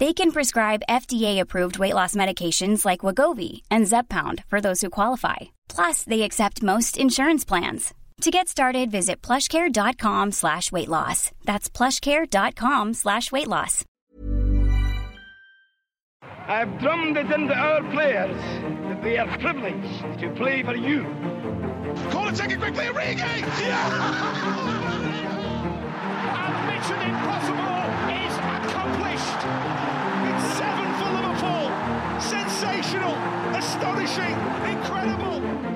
They can prescribe FDA-approved weight loss medications like Wagovi and Zepbound for those who qualify. Plus, they accept most insurance plans. To get started, visit plushcare.com slash weight loss. That's plushcare.com slash weight loss. I've drummed it into our players that they are privileged to play for you. Corner taken quickly, Origi! And Mission Impossible is accomplished.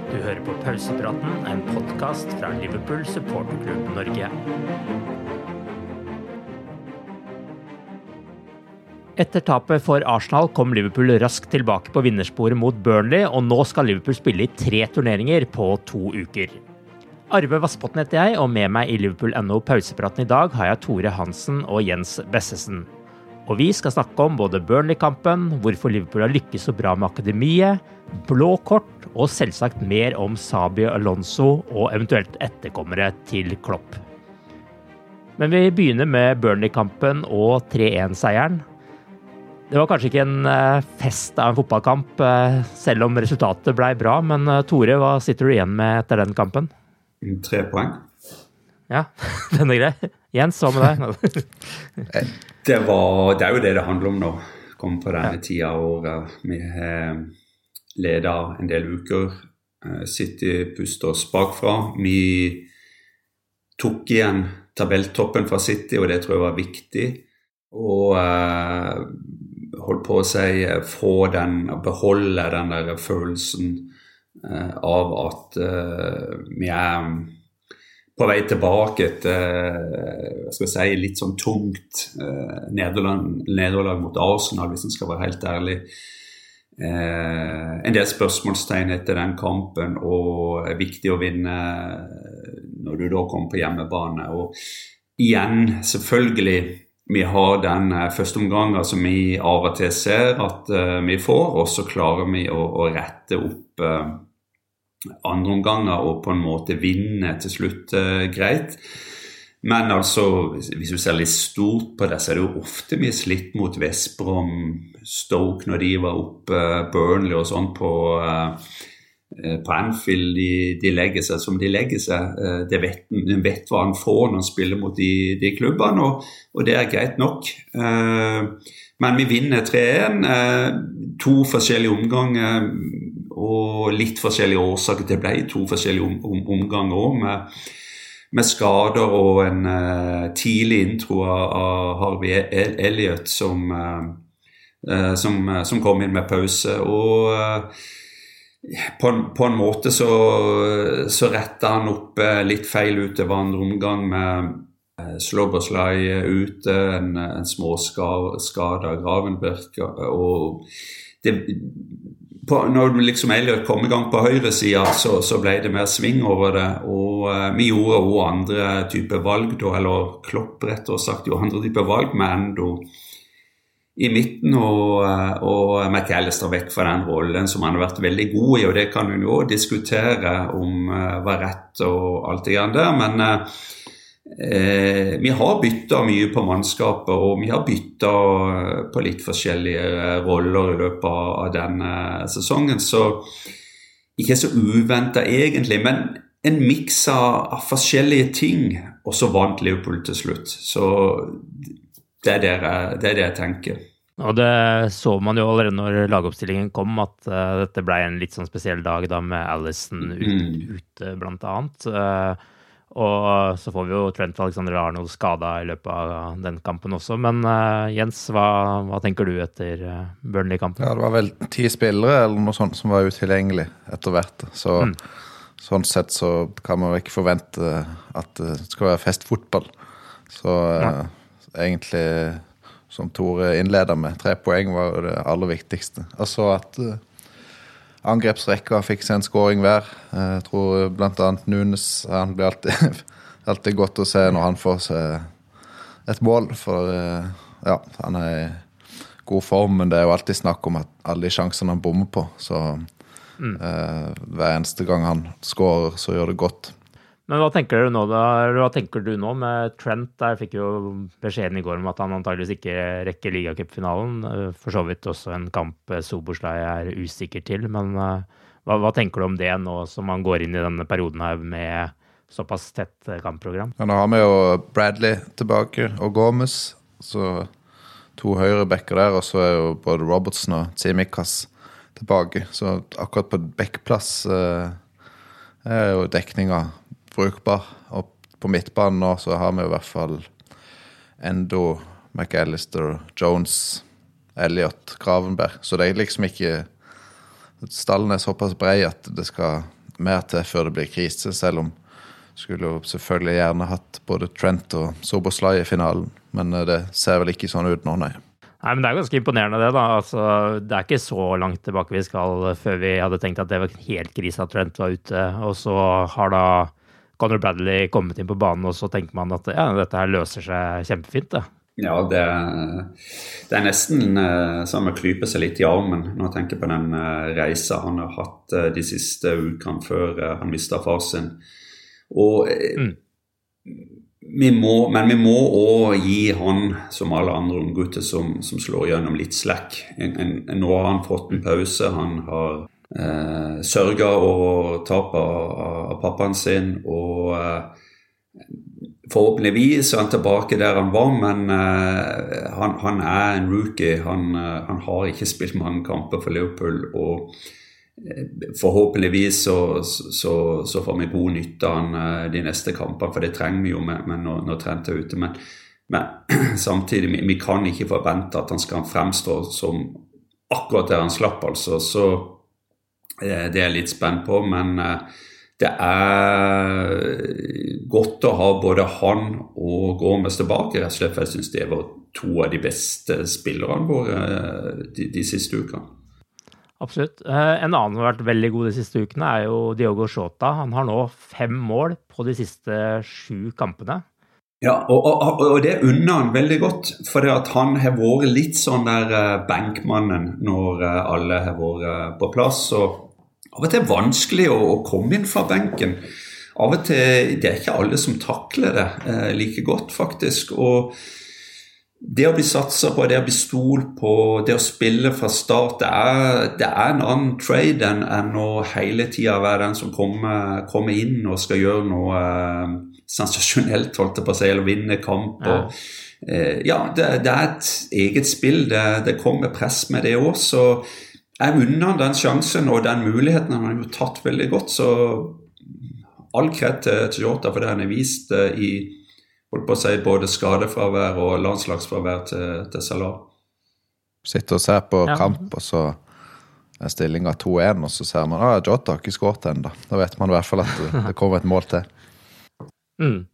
Du hører på Pausepraten, en podkast fra Liverpool supporterklubb Norge. Etter tapet for Arsenal kom Liverpool raskt tilbake på vinnersporet mot Burnley, og nå skal Liverpool spille i tre turneringer på to uker. Arve Vassbotn heter jeg, og med meg i Liverpool NO pausepraten i dag har jeg Tore Hansen og Jens Bessesen. Og vi skal snakke om både Burnley-kampen, hvorfor Liverpool har lykkes så bra med akademiet, blå kort og selvsagt mer om Sabi Alonso og eventuelt etterkommere til Klopp. Men vi begynner med Burnley-kampen og 3-1-seieren. Det var kanskje ikke en eh, fest av en fotballkamp, eh, selv om resultatet blei bra. Men eh, Tore, hva sitter du igjen med etter den kampen? Tre poeng. Ja, den er grei. Jens, hva med deg? Det, var, det er jo det det handler om nå. Komme på denne tida av året. Vi har leda en del uker. City puster oss bakfra. Vi tok igjen tabelltoppen fra City, og det tror jeg var viktig. Og eh, holdt på å si få den, beholde den der følelsen eh, av at eh, vi er på vei tilbake etter jeg si, litt sånn tungt eh, nederlag, mot Arsenal, hvis en skal være helt ærlig. Eh, en del spørsmålstegn etter den kampen, og er viktig å vinne når du da kommer på hjemmebane. Og igjen, selvfølgelig, vi har den førsteomgangen første omgangen som vi av og til ser at eh, vi får, og så klarer vi å, å rette opp eh, andre omganger og på en måte vinne til slutt eh, greit. Men altså, hvis du ser litt stort på det, så er det jo ofte mye slitt mot Vestbrom, Stoke når de var oppe, Burnley og sånn på, eh, på Anfield. De, de, legger seg som de legger seg. Eh, de vet, vet hva han får når han spiller mot de, de klubbene, og, og, det er greit nok. Eh, men vi vinner 3-1. Eh, to forskjellige omganger og litt forskjellige årsaker. Det ble to forskjellige om, om, omganger òg, med, skader og en uh, tidlig intro av Harvey Elliot som, uh, som, uh, som, kom inn med pause. Og på en, på, en måte så, så retta han opp litt feil utover andre omgang med Slobberslai ute, en, en småskada Gravenberg. og det, på, når liksom Elliot kom i gang på høyresida, så, så ble det mer sving over det. Og uh, vi gjorde òg andre typer valg, da, eller Klopp rett og sagt jo andre typer valg, med Endo i midten og, uh, og McAllister vekk fra den rollen som han har vært veldig god i. Og det kan hun jo diskutere om uh, var rett og alt det grann der, men eh, Vi har bytta mye på mannskapet, og vi har bytta på litt forskjellige roller i løpet av denne sesongen. Så ikke så uventa egentlig, men en miks av, forskjellige ting. Og så vant Liverpool til slutt. Så det er det jeg, det er det jeg tenker. Og det så man jo allerede når lagoppstillingen kom, at uh, dette ble en litt sånn spesiell dag da med Alison ute, mm. ute, blant annet. Uh, og så får vi jo Trent Alexander Arnold skada i løpet av den kampen også. Men uh, Jens, hva, hva, tenker du etter Burnley-kampen? Ja, Det var vel ti spillere eller noe sånt som var utilgjengelig etter hvert. Så mm. sånn sett så kan man ikke forvente at det skal være festfotball. Så ja. egentlig som Tore innleda med. Tre poeng var jo det aller viktigste. Altså at uh, angrepsrekka fikk seg en scoring hver. Uh, jeg tror bl.a. Nunes han blir alltid, alltid, godt å se når han får seg et mål. For uh, ja, han er i god form, men det er jo alltid snakk om at alle de sjansene han bommer på. Så mm. hver eneste gang han skårer, så gjør det godt. Men hva tenker du nå? Hva tenker du nå med Trent? Der fikk jo beskjeden i går om at han antageligvis ikke rekker ligacupfinalen. For så vidt også en kamp Soboslai er usikker til. Men eh, hva, hva, tenker du om det nå som man går inn i denne perioden her med såpass tett kampprogram? Ja, nå har vi jo Bradley tilbake og Gomez. Så to høyrebacker der, og så er jo både Robertson og Tsimikas tilbake. Så akkurat på backplass eh, er jo dekninga brukbar. Og på midtbanen nå så har vi i hvert fall Endo, McAllister, Jones, Elliot, Gravenberg. Så det er liksom ikke Stallen er såpass brei at det skal mer til før det blir krise, selv om skulle jo selvfølgelig gjerne hatt både Trent og Soboslay i finalen. Men eh, det ser vel ikke sånn ut nå, nei. Nei, men Det er ganske imponerende, det. da. Altså, det er ikke så langt tilbake vi skal før vi hadde tenkt at det var helt krise at Trent var ute. Og så har da Conor Bradley kommet inn på banen, og så tenker man at ja, dette her løser seg kjempefint. Da. Ja, det, det, er nesten uh, som å klype seg litt i armen når jeg tenker på den uh, reisa han har hatt uh, de siste ukene før han mista far sin. Og, mm. vi må, men vi må òg gi han, som alle andre unggutter som, som slår gjennom, litt slack. En, en, nå har han fått en pause. Han har eh, sørga og tapet av, av pappaen sin. Og eh, forhåpentligvis er han tilbake der han var, men eh, han, han, er en rookie. Han, eh, han, har ikke spilt mange kamper for Liverpool. og eh, Forhåpentligvis så, så, så, får vi god nytte av han eh, de neste kampene, for det trenger vi jo med, med når, når Trent er ute. Men, men samtidig, vi, vi, kan ikke forvente at han skal fremstå som akkurat der han slapp, altså. Så det er jeg litt spent på, men eh, det er godt å ha både han og Gormes tilbake, rett og slett, for jeg syns det var to av de beste spillerne våre eh, de, de siste ukene. Absolutt. En annen som har vært veldig god de siste ukene, er jo Diogo Shota. Han har nå fem mål på de siste sju kampene. Ja, og, og, og det unner han veldig godt. For han har vært litt sånn der bankmannen når alle har vært på plass. og av og til vanskelig å, å, komme inn fra benken. Av og til Det er ikke alle som takler det eh, like godt, faktisk. Og det å bli satsa på, det å bli stolt på, det å spille fra start, det er, det er en annen trade enn, enn å hele tida være den som kommer, kommer, inn og skal gjøre noe eh, sensasjonelt, holdt jeg på å si, eller vinne kamp. og eh, ja, det, det, er et eget spill. Det, det kommer press med det òg. Så jeg unner han den sjansen og den muligheten. Han har jo tatt veldig godt. Så all kred til Jota for det han har vist eh, i holdt på å si, både skadefravær og landslagsfravær til, til Salah. Sitter og ser på ja. kamp, og så er stillinga 2-1, og så ser man at Jota har ikke skåret ennå. Da vet man i hvert fall at det kommer et mål til. Mm.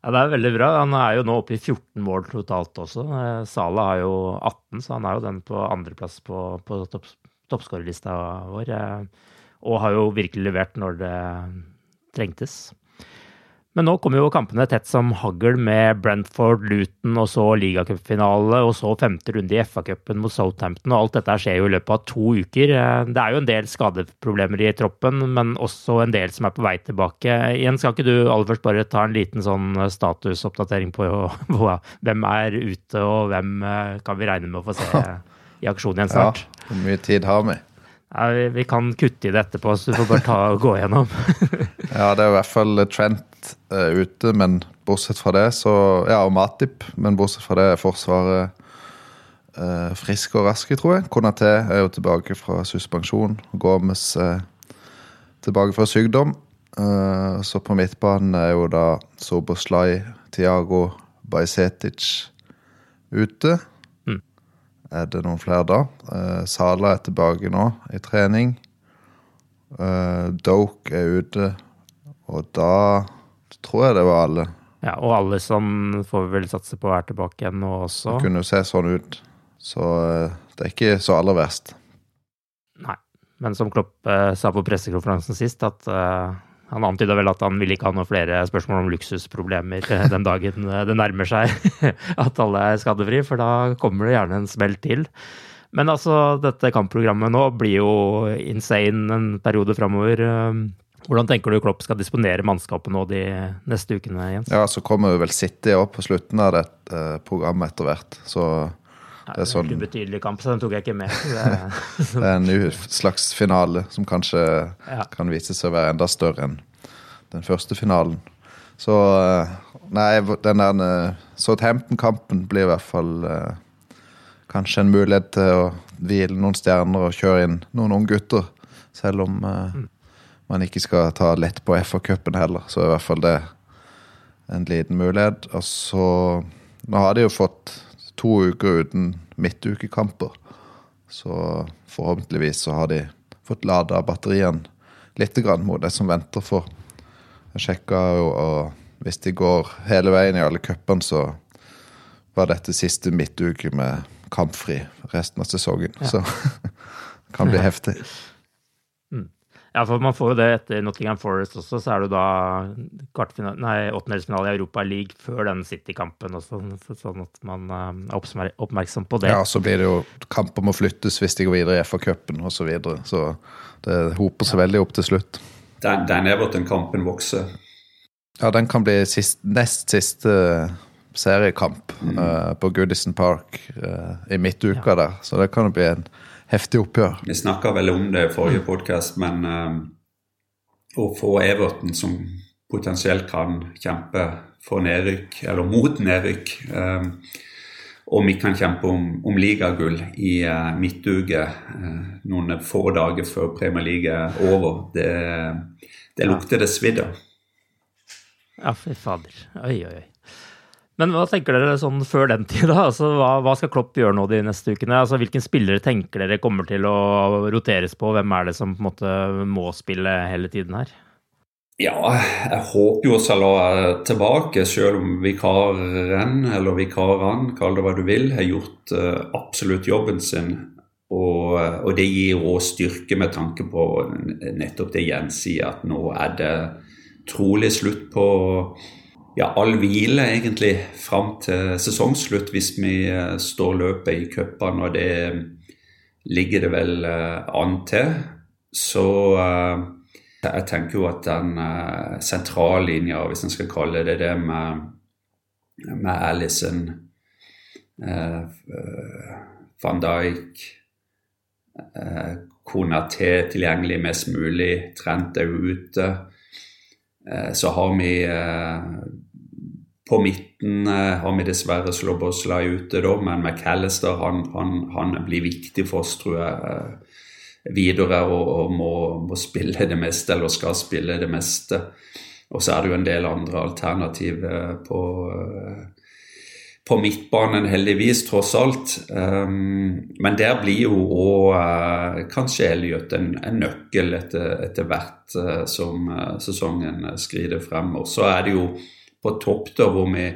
Ja, Det er veldig bra. Han er jo nå oppe i 14 mål totalt også. Eh, Sala har jo 18, så han er jo den på andreplass på, på topp, toppskårerlista vår. Eh, og har jo virkelig levert når det trengtes. Men nå kommer jo kampene tett som hagl med Brentford, Luton og så ligacupfinale og så femte runde i FA-cupen mot Southampton. og Alt dette skjer jo i løpet av to uker. Det er jo en del skadeproblemer i troppen, men også en del som er på vei tilbake. Igjen, skal ikke du aller først bare ta en liten sånn statusoppdatering på hvem er ute, og hvem eh, kan vi regne med å få se i aksjon igjen snart? Ja, hvor mye tid har vi? Ja, vi kan kutte i det etterpå, så du får bare ta og gå gjennom. ja, det er i hvert fall Trent uh, ute, men bortsett fra det, så Ja, og Matip, men bortsett fra det er Forsvaret uh, friske og raske, tror jeg. Konaté er jo tilbake fra suspensjon. Gomez uh, tilbake fra sykdom. så på midtbanen er jo da Soboslai, Tiago, Bajsetic ute. Er det noen flere da? Uh, Sala er tilbake nå i trening. Uh, Doke er ute. Og da tror jeg det var alle. Ja, Og alle som får vel satse på å være tilbake igjen nå også. Det kunne jo se sånn ut. Så uh, det er ikke så aller verst. Nei. Men som Klopp sa på pressekonferansen sist, at han antyda vel at han ville ikke ha noen flere spørsmål om luksusproblemer den dagen det nærmer seg at alle er skadefri, for da kommer det gjerne en smell til. Men altså, dette kampprogrammet nå blir jo insane en periode framover. Hvordan tenker du Klopp skal disponere mannskapet nå de neste ukene, Jens? Ja, så kommer vi vel City opp på slutten av dette programmet etter hvert. Så det er sånn Ubetydelig kamp, så den tok jeg ikke med. Det er, det er en slags finale som kanskje ja. kan vise seg å være enda større enn den første finalen. Så Nei, den der Southampton-kampen blir i hvert fall eh, kanskje en mulighet til å hvile noen stjerner og kjøre inn noen unge gutter. Selv om eh, mm. man ikke skal ta lett på FA-cupen heller, så er i hvert fall det en liten mulighet. Og så Nå har de jo fått to uker uten midtukekamper. Så forhåpentligvis så har de fått lada batteriene litt grann mot det som venter for. Jeg sjekka jo, og hvis de går hele veien i alle cupene, så var dette siste midtuke med kampfri resten av sesongen. Ja. Så det kan bli heftig. Ja, for man får jo det etter Nottingham Forest også, så er det da åttendelsfinale i Europa League før den City-kampen også, sånn at man eh, er oppmerksom på det. Ja, så blir det jo kamper må flyttes hvis de går videre i FA-cupen osv. Så, videre. så det hoper seg ja. veldig opp til slutt. Den, den Everton-kampen vokser. Ja, den kan bli sist, nest siste seriekamp mm. uh, på Goodison Park uh, i midtuka ja. der, så det kan jo bli en heftig oppgjør. Vi snakka vel om det i forrige podkast, men um, å få Everton, som potensielt kan kjempe for nedrykk, eller mot nedrykk um, om vi kan kjempe om, om ligagull i uh, midtuke uh, noen få dager før Premier League er over, det, det lukter det svidd av. Ja, fy fader. Oi, oi, oi. Men hva tenker dere sånn før den tid? Altså, hva, hva, skal Klopp gjøre nå de neste ukene? Altså, hvilken spillere tenker dere kommer til å roteres på? Hvem er det som på en måte må spille hele tiden her? Ja, jeg håper jo Salah er tilbake, selv om vikaren, eller vikarene, kall det hva du vil, har gjort uh, absolutt jobben sin. Og, og det gir òg styrke med tanke på nettopp det Jens sier, at nå er det trolig slutt på ja, all hvile egentlig fram til sesongslutt hvis vi uh, står løpet i cupene, og det ligger det vel uh, an til. Så jeg tenker jo at den sentrallinja, hvis en skal kalle det det, med, med Alison, van Dijk Konaté tilgjengelig mest mulig, Trent er ute. Så har vi på midten eh, har vi dessverre Slobosla ute, da, men McAllister han, han, han, blir viktig for oss, tror jeg, eh, videre og, og må, må, spille det meste, eller skal spille det meste. Og så er det jo en del andre alternativer på, eh, på midtbanen, heldigvis, tross alt. Um, men der blir jo òg uh, kanskje Elliot en, en nøkkel etter, etter hvert uh, som uh, sesongen skrider frem. Og så er det jo på topp, da, hvor vi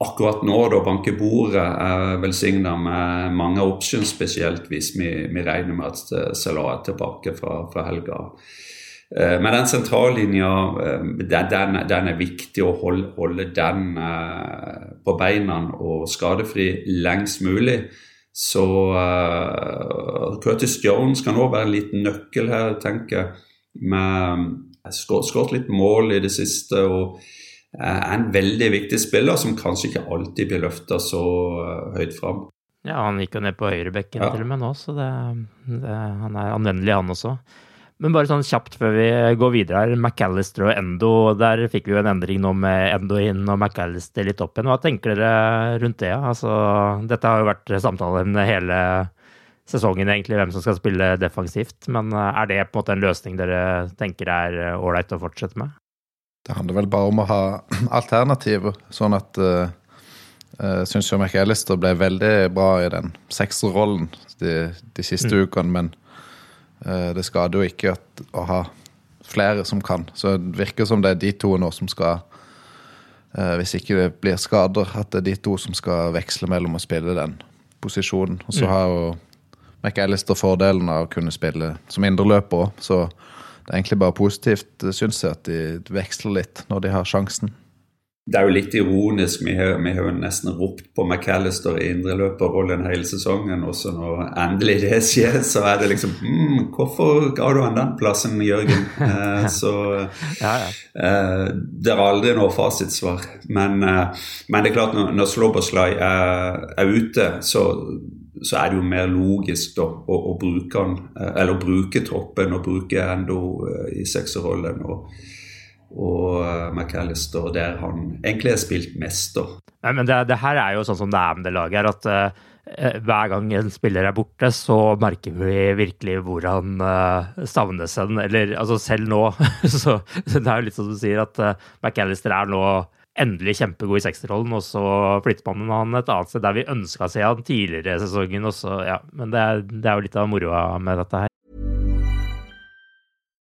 akkurat nå da banker bordet, er velsigna med mange options, spesielt hvis vi, vi regner med at Salah er tilbake fra, fra helga. Eh, men den sentrallinja, den, den, er viktig å holde, holde den på beina og skadefri lengst mulig. Så uh, Curtis Jones kan òg være en liten nøkkel her, tenker jeg. Med skåret litt mål i det siste og er en veldig viktig spiller som kanskje ikke alltid blir løfta så høyt fram. Ja, han gikk jo ned på høyrebekken ja. til og med nå, så det, det, han er anvendelig, han også. Men bare sånn kjapt før vi går videre her. McAllister og Endo, der fikk vi jo en endring nå med Endo inn og McAllister litt opp igjen. Hva tenker dere rundt det? Altså, dette har jo vært samtaleemne hele sesongen, egentlig, hvem som skal spille defensivt. Men eh, er det på en måte en løsning dere tenker er eh, ålreit å fortsette med? Det handler vel bare om å ha alternativer, sånn at uh, jeg syns jo McAllister ble veldig bra i den sekserrollen de, de siste mm. ukene, men Eh, det skader jo ikke at, å ha flere som kan. Så det virker som det er de to nå som skal eh, Hvis ikke det blir skader, at det er de to som skal veksle mellom å spille den posisjonen. Og så mm. har jo McAllister fordelen av å kunne spille som indreløper òg, så det er egentlig bare positivt, syns jeg, at de veksler litt når de har sjansen det er jo litt ironisk. Vi har, vi har jo nesten ropt på McAllister i indreløperrollen hele sesongen. Og så når endelig det skjer, så er det liksom mm, Hvorfor ga du han den plassen, Jørgen? Eh, så ja, ja. Eh, det er aldri noe fasitsvar. Men, eh, men, det er klart, når, når Slobberslay er, er ute, så, så er det jo mer logisk da, å, å bruke han, eller å bruke troppen og bruke Endo eh, i sekserrollen. og og eh, McAllister, der han egentlig har spilt mest. da. Nei, men det, det, her er jo sånn som det er med det laget her, at uh, hver gang en spiller er borte, så merker vi virkelig hvor han uh, savnes hen. Eller altså selv nå, så det er jo litt som du sier, at uh, McAllister er nå endelig kjempegod i sekserrollen, og så flytter man han et annet sted der vi ønska å se han tidligere i sesongen. Også, ja. Men det er, det er jo litt av moroa med dette her.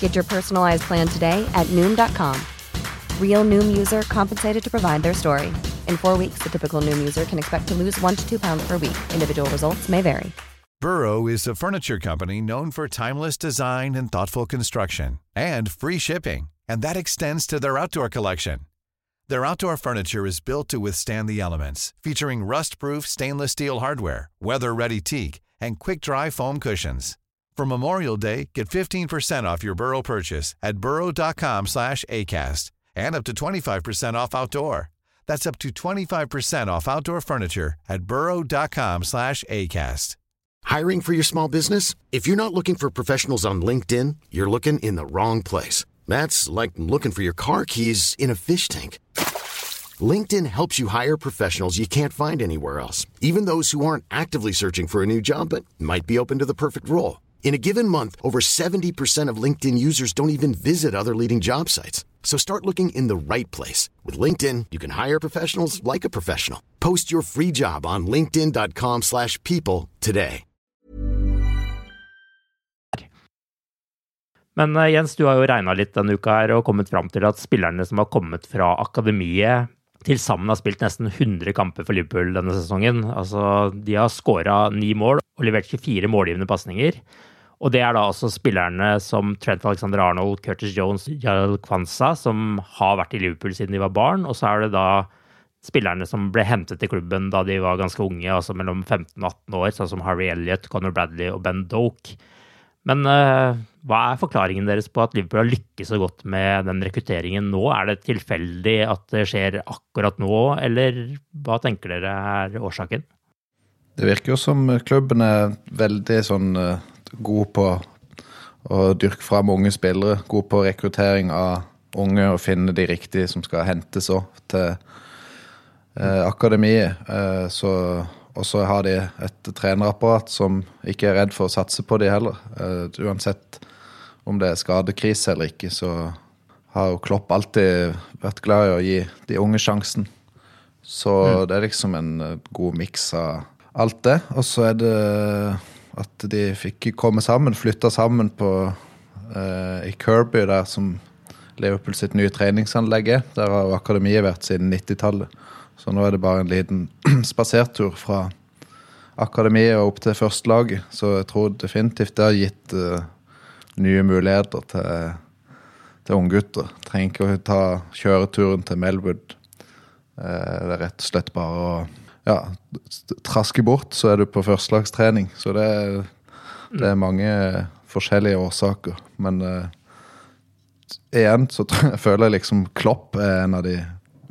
Get your personalized plan today at Noom.com. Real Noom user compensated to provide their story. In four weeks, the typical Noom user can expect to lose one to two pounds per week. Individual results may vary. Burrow is a furniture company known for timeless design and thoughtful construction and free shipping, and that extends to their outdoor collection. Their outdoor furniture is built to withstand the elements, featuring rust-proof stainless steel hardware, weather-ready teak, and quick-dry foam cushions. For Memorial Day, get 15% off your Burrow purchase at burrow.com slash ACAST and up to 25% off outdoor. That's up to 25% off outdoor furniture at burrow.com slash ACAST. Hiring for your small business? If you're not looking for professionals on LinkedIn, you're looking in the wrong place. That's like looking for your car keys in a fish tank. LinkedIn helps you hire professionals you can't find anywhere else, even those who aren't actively searching for a new job but might be open to the perfect role. In a given month, over 70% of LinkedIn users don't even visit other leading job sites. So start looking in the right place. With LinkedIn, you can hire professionals like a professional. Post your free job on linkedin.com slash people today. Men uh, Jens, du har jo regna litt denne uka her og kommet fram til at spillerne som har kommet fra akademiet, til sammen har spilt nesten 100 kamper for Liverpool denne sesongen. Altså, de har skåra ni mål og levert 24 målgivende pasninger. Og det er da også spillerne som Trent Alexander Arnold, Curtis Jones, Jarl Kwanza, som har vært i Liverpool siden de var barn. Og så er det da spillerne som ble hentet til klubben da de var ganske unge, altså mellom 15 og 18 år, sånn som Harry Elliot, Conor Bradley og Ben Doke. Men uh, hva er forklaringen deres på at Liverpool har lykkes så godt med den rekrutteringen nå? Er det tilfeldig at det skjer akkurat nå, eller hva tenker dere er årsaken? Det virker jo som klubben er veldig sånn uh, god på å dyrke fram unge spillere. God på rekruttering av unge og finne de riktige som skal hentes òg til eh, akademiet. Eh, så, og så har de et trenerapparat som ikke er redd for å satse på de heller. Eh, uansett om det er skadekrise eller ikke, så har jo Klopp alltid vært glad i å gi de unge sjansen. Så mm. det er liksom en eh, god miks av alt det. Og så er det at de fikk komme sammen, flytta sammen på, eh, i Kirby, der som Liverpool sitt nye treningsanlegg er. Der har akademiet vært siden 90-tallet. Så nå er det bare en liten spasertur fra akademiet og opp til førstelaget. Så jeg tror definitivt det har gitt uh, nye muligheter til, til unggutter. Trenger ikke å ta kjøreturen til Melwood. Uh, det er rett og slett bare å ja, trasker bort, så er du på førstelagstrening. Så det er, det er mange forskjellige årsaker. Men uh, igjen så jeg føler jeg liksom Klopp er en av de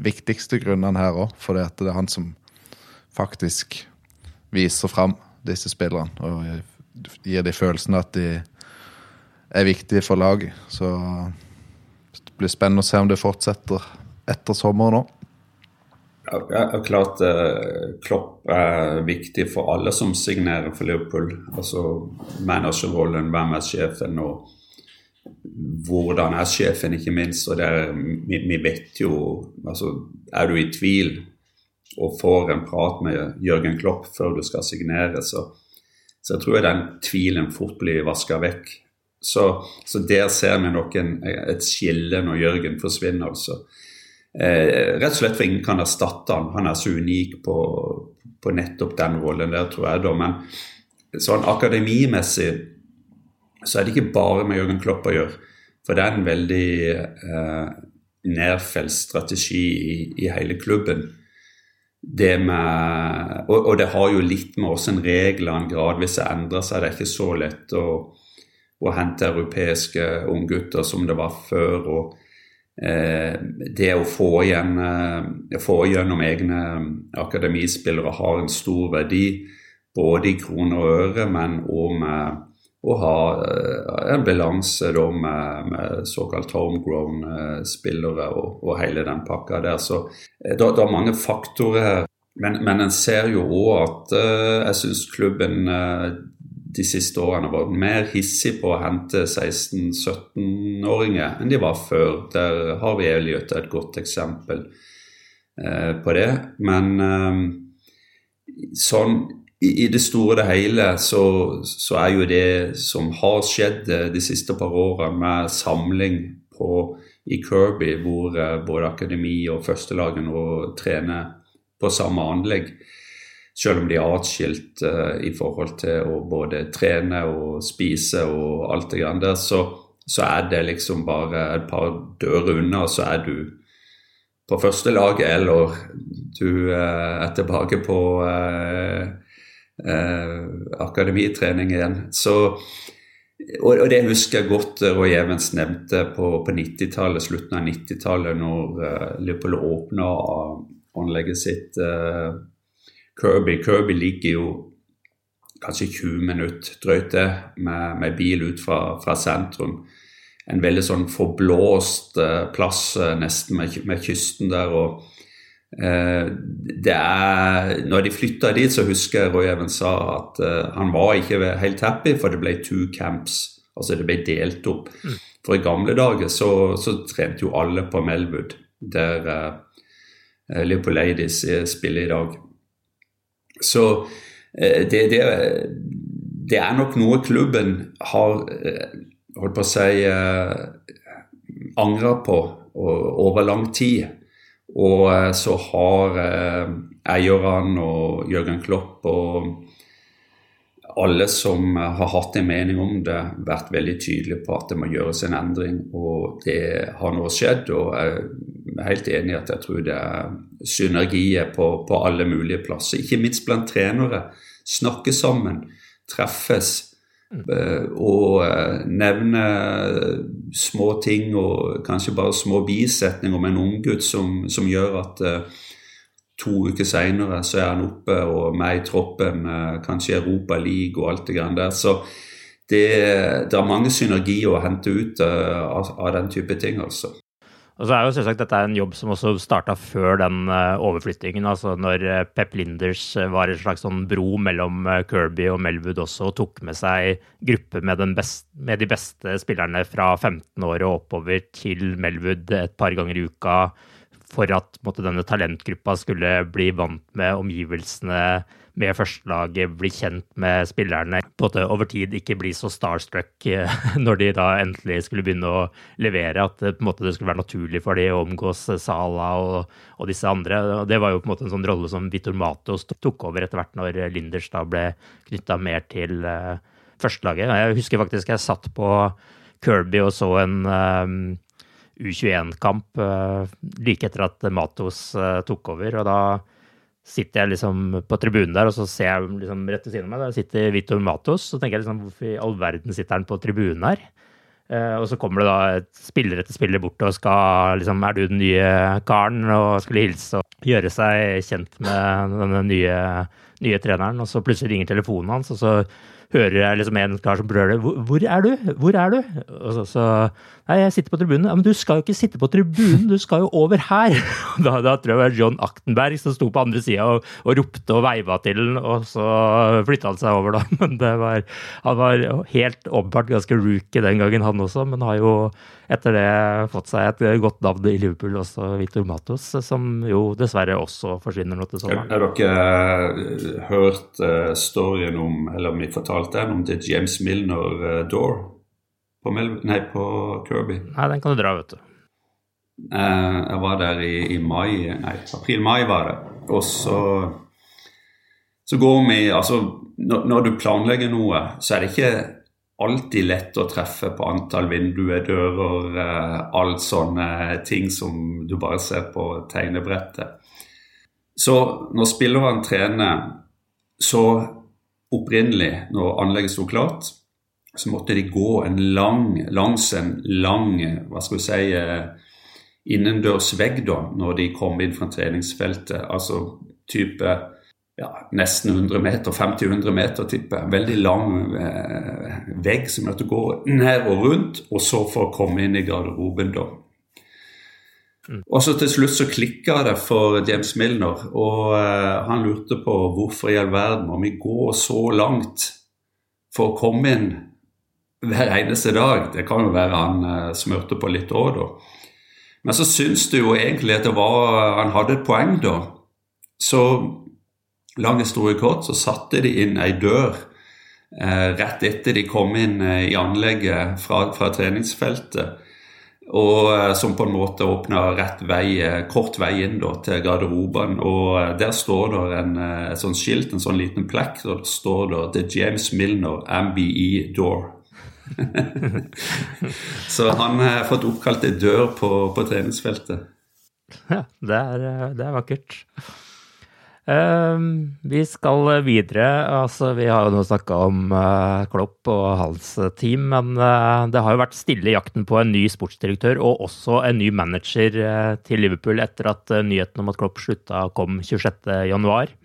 viktigste grunnene her òg. For det er han som faktisk viser fram disse spillerne. Og gir de følelsene at de er viktige for laget. Så det blir spennende å se om det fortsetter etter sommeren òg. Ja, klart eh, Klopp er viktig for alle som signerer for Liverpool. Altså managerrollen, hvem er sjefen og hvordan er sjefen, ikke minst. Og vi, vi, vet jo altså, Er du i tvil og får en prat med Jørgen Klopp før du skal signere, så, så jeg tror jeg den tvilen fort blir vaska vekk. Så, så, der ser vi nok en, et skille når Jørgen forsvinner. altså. Eh, rett og slett for ingen kan erstatte han. Han er så unik på, på nettopp den rollen der, tror jeg. da, Men sånn akademimessig så er det ikke bare med Jørgen Klopp å gjøre. For det er en veldig eh, nedfelt strategi i, i, hele klubben. Det med, og, og, det har jo litt med hvordan reglene gradvis har endra seg. Det er ikke så lett å, å hente europeiske unggutter som det var før. og Det å få, igjen, eh, få gjennom egne akademispillere har en stor verdi, både i kroner og øre, men òg med å ha eh, en balanse med, med, såkalt homegrown eh, spillere og, og, hele den pakka der. Så eh, det, det er mange faktorer. Men, men en ser jo òg at jeg syns klubben de siste årene vært mer hissig på å hente 16-17-åringer enn de var før. Der har vi Elliot et godt eksempel på det. Men sånn i, i, det store og hele så, så, er jo det som har skjedd eh, de siste par årene med samling på, i Kirby, hvor eh, både akademi og førstelaget nå trener på samme anlegg, selv om de er atskilt uh, i forhold til å både trene og spise og alt det grann der, så, så er det liksom bare et par dører unna, så er du på første laget, eller du uh, er tilbake på eh, akademitrening igjen. Så, og, det husker jeg godt eh, Roy Evens nevnte på, på 90-tallet, slutten av 90-tallet, når uh, Liverpool åpna anlegget sitt. Uh, Kirby. Kirby ligger jo kanskje 20 minutter drøyt det med, med, bil ut fra, fra, sentrum. En veldig sånn forblåst uh, plass nesten med, med kysten der. og Eh, det er, når de flytta dit, så husker jeg Evans sa at uh, han var ikke helt happy, for det ble two camps. Altså det ble delt opp. Mm. For i gamle dager så, så trente jo alle på Melwood, der uh, Liverpool Ladies spiller i dag. Så uh, det, det, det, er nok noe klubben har holdt på å si angra på over lang tid. Og eh, så har eh, eierne og Jørgen Klopp og alle som har hatt en mening om det, vært veldig tydelige på at det må gjøres en endring. Og det har nå skjedd. Og helt enig i at jeg tror det er synergier på, på alle mulige plasser. Ikke minst blant trenere. Snakke sammen, treffes. Eh, og eh, nevne små ting og kanskje bare små bisetninger om en unggutt som, som gjør at uh, to uker seinere så er han oppe og med i troppen, kanskje Europa League og alt det grann der. Så det, det, er mange synergier å hente ut av, av, den type ting, altså. Og så er jo selvsagt Dette er en jobb som også starta før den uh, overflyttingen. altså Når uh, Pep Linders uh, var en slags sånn bro mellom Kirby og Melwood også, og tok med seg gruppe med, best, med, de beste spillerne fra 15 år og oppover til Melwood et par ganger i uka for at måtte, denne talentgruppa skulle bli vant med omgivelsene med førstelaget, bli kjent med spillerne, på en måte over tid ikke bli så starstruck eh, når de da endelig skulle begynne å levere, at det, en måte, det skulle være naturlig for de å omgås Sala og, og, disse andre. Det var jo på en måte en sånn rolle som Vitor Matos tok over etter hvert når Linders da ble knytta mer til uh, førstelaget. Jeg husker faktisk jeg satt på Kirby og så en um, U21-kamp uh, like etter at Matos uh, tok over. og da sitter jeg liksom på tribunen der, og så ser jeg liksom rett ved siden av meg, der sitter Vitor Matos. Så tenker jeg liksom, hvorfor i all verden sitter han på tribunen her? Eh, og så kommer det da et spiller etter spiller bort og skal liksom Er du den nye karen? Og skulle hilse og gjøre seg kjent med denne nye, nye treneren. Og så plutselig ringer telefonen hans, og så hører jeg liksom en kar som brøler 'Hvor er du? Hvor er du?' Og så, så Nei, jeg sitter på tribunen. Ja, men du skal jo ikke sitte på tribunen, du skal jo over her! Da, da tror jeg det var John Aktenberg som sto på andre sida og, og, ropte og veiva til den, og så flytta han seg over, da. Men var, han var helt åpenbart ganske rookie den gangen, han også, men har jo etter det fått seg et godt navn i Liverpool, også Victor Matos, som jo dessverre også forsvinner nå til sommeren. Har dere uh, hørt uh, storyen om, eller om vi fortalte den, om det James Milner uh, Door? På, Mel nei, på Kirby. Nei, den kan du dra, vet du. Eh, jeg var der i, i mai Nei, april-mai var det. Og så så går vi Altså, når, når, du planlegger noe, så er det ikke alltid lett å treffe på antall vinduer, dører, eh, alt sånne ting som du bare ser på tegnebrettet. Så når spillerne trener, så opprinnelig, når anlegget sto klart, så måtte de gå en lang, langs en lang hva skal vi si, eh, innendørs vegg da, når de kom inn fra treningsfeltet. Altså type ja, nesten 100 meter, 50-100 meter, tipper jeg. Veldig lang eh, vegg som måtte gå ned og rundt, og så for å komme inn i garderoben, da. Mm. Og så til slutt så klikka det for James Milner, og eh, han lurte på hvorfor i all verden må vi gå så langt for å komme inn hver eneste dag. Det kan jo være han uh, smurte på litt òg, da. Men så syns du jo egentlig at det var, han hadde et poeng, da. Så lang historie kort, så satte de inn ei dør eh, rett etter de kom inn eh, i anlegget fra, fra treningsfeltet. Og eh, som på en måte åpna rett vei, eh, kort vei inn da, til garderoben. Og eh, der står det et sånt skilt, en sånn liten plekk, og det står det The James Milner MBE Door. så han har fått oppkalt ei dør på, på, treningsfeltet. Ja, det er, det er vakkert. Uh, vi skal videre. Altså, vi har jo nå snakka om uh, Klopp og hans team, men uh, det har jo vært stille i jakten på en ny sportsdirektør og også en ny manager eh, til Liverpool etter at nyheten om at Klopp slutta kom 26.1.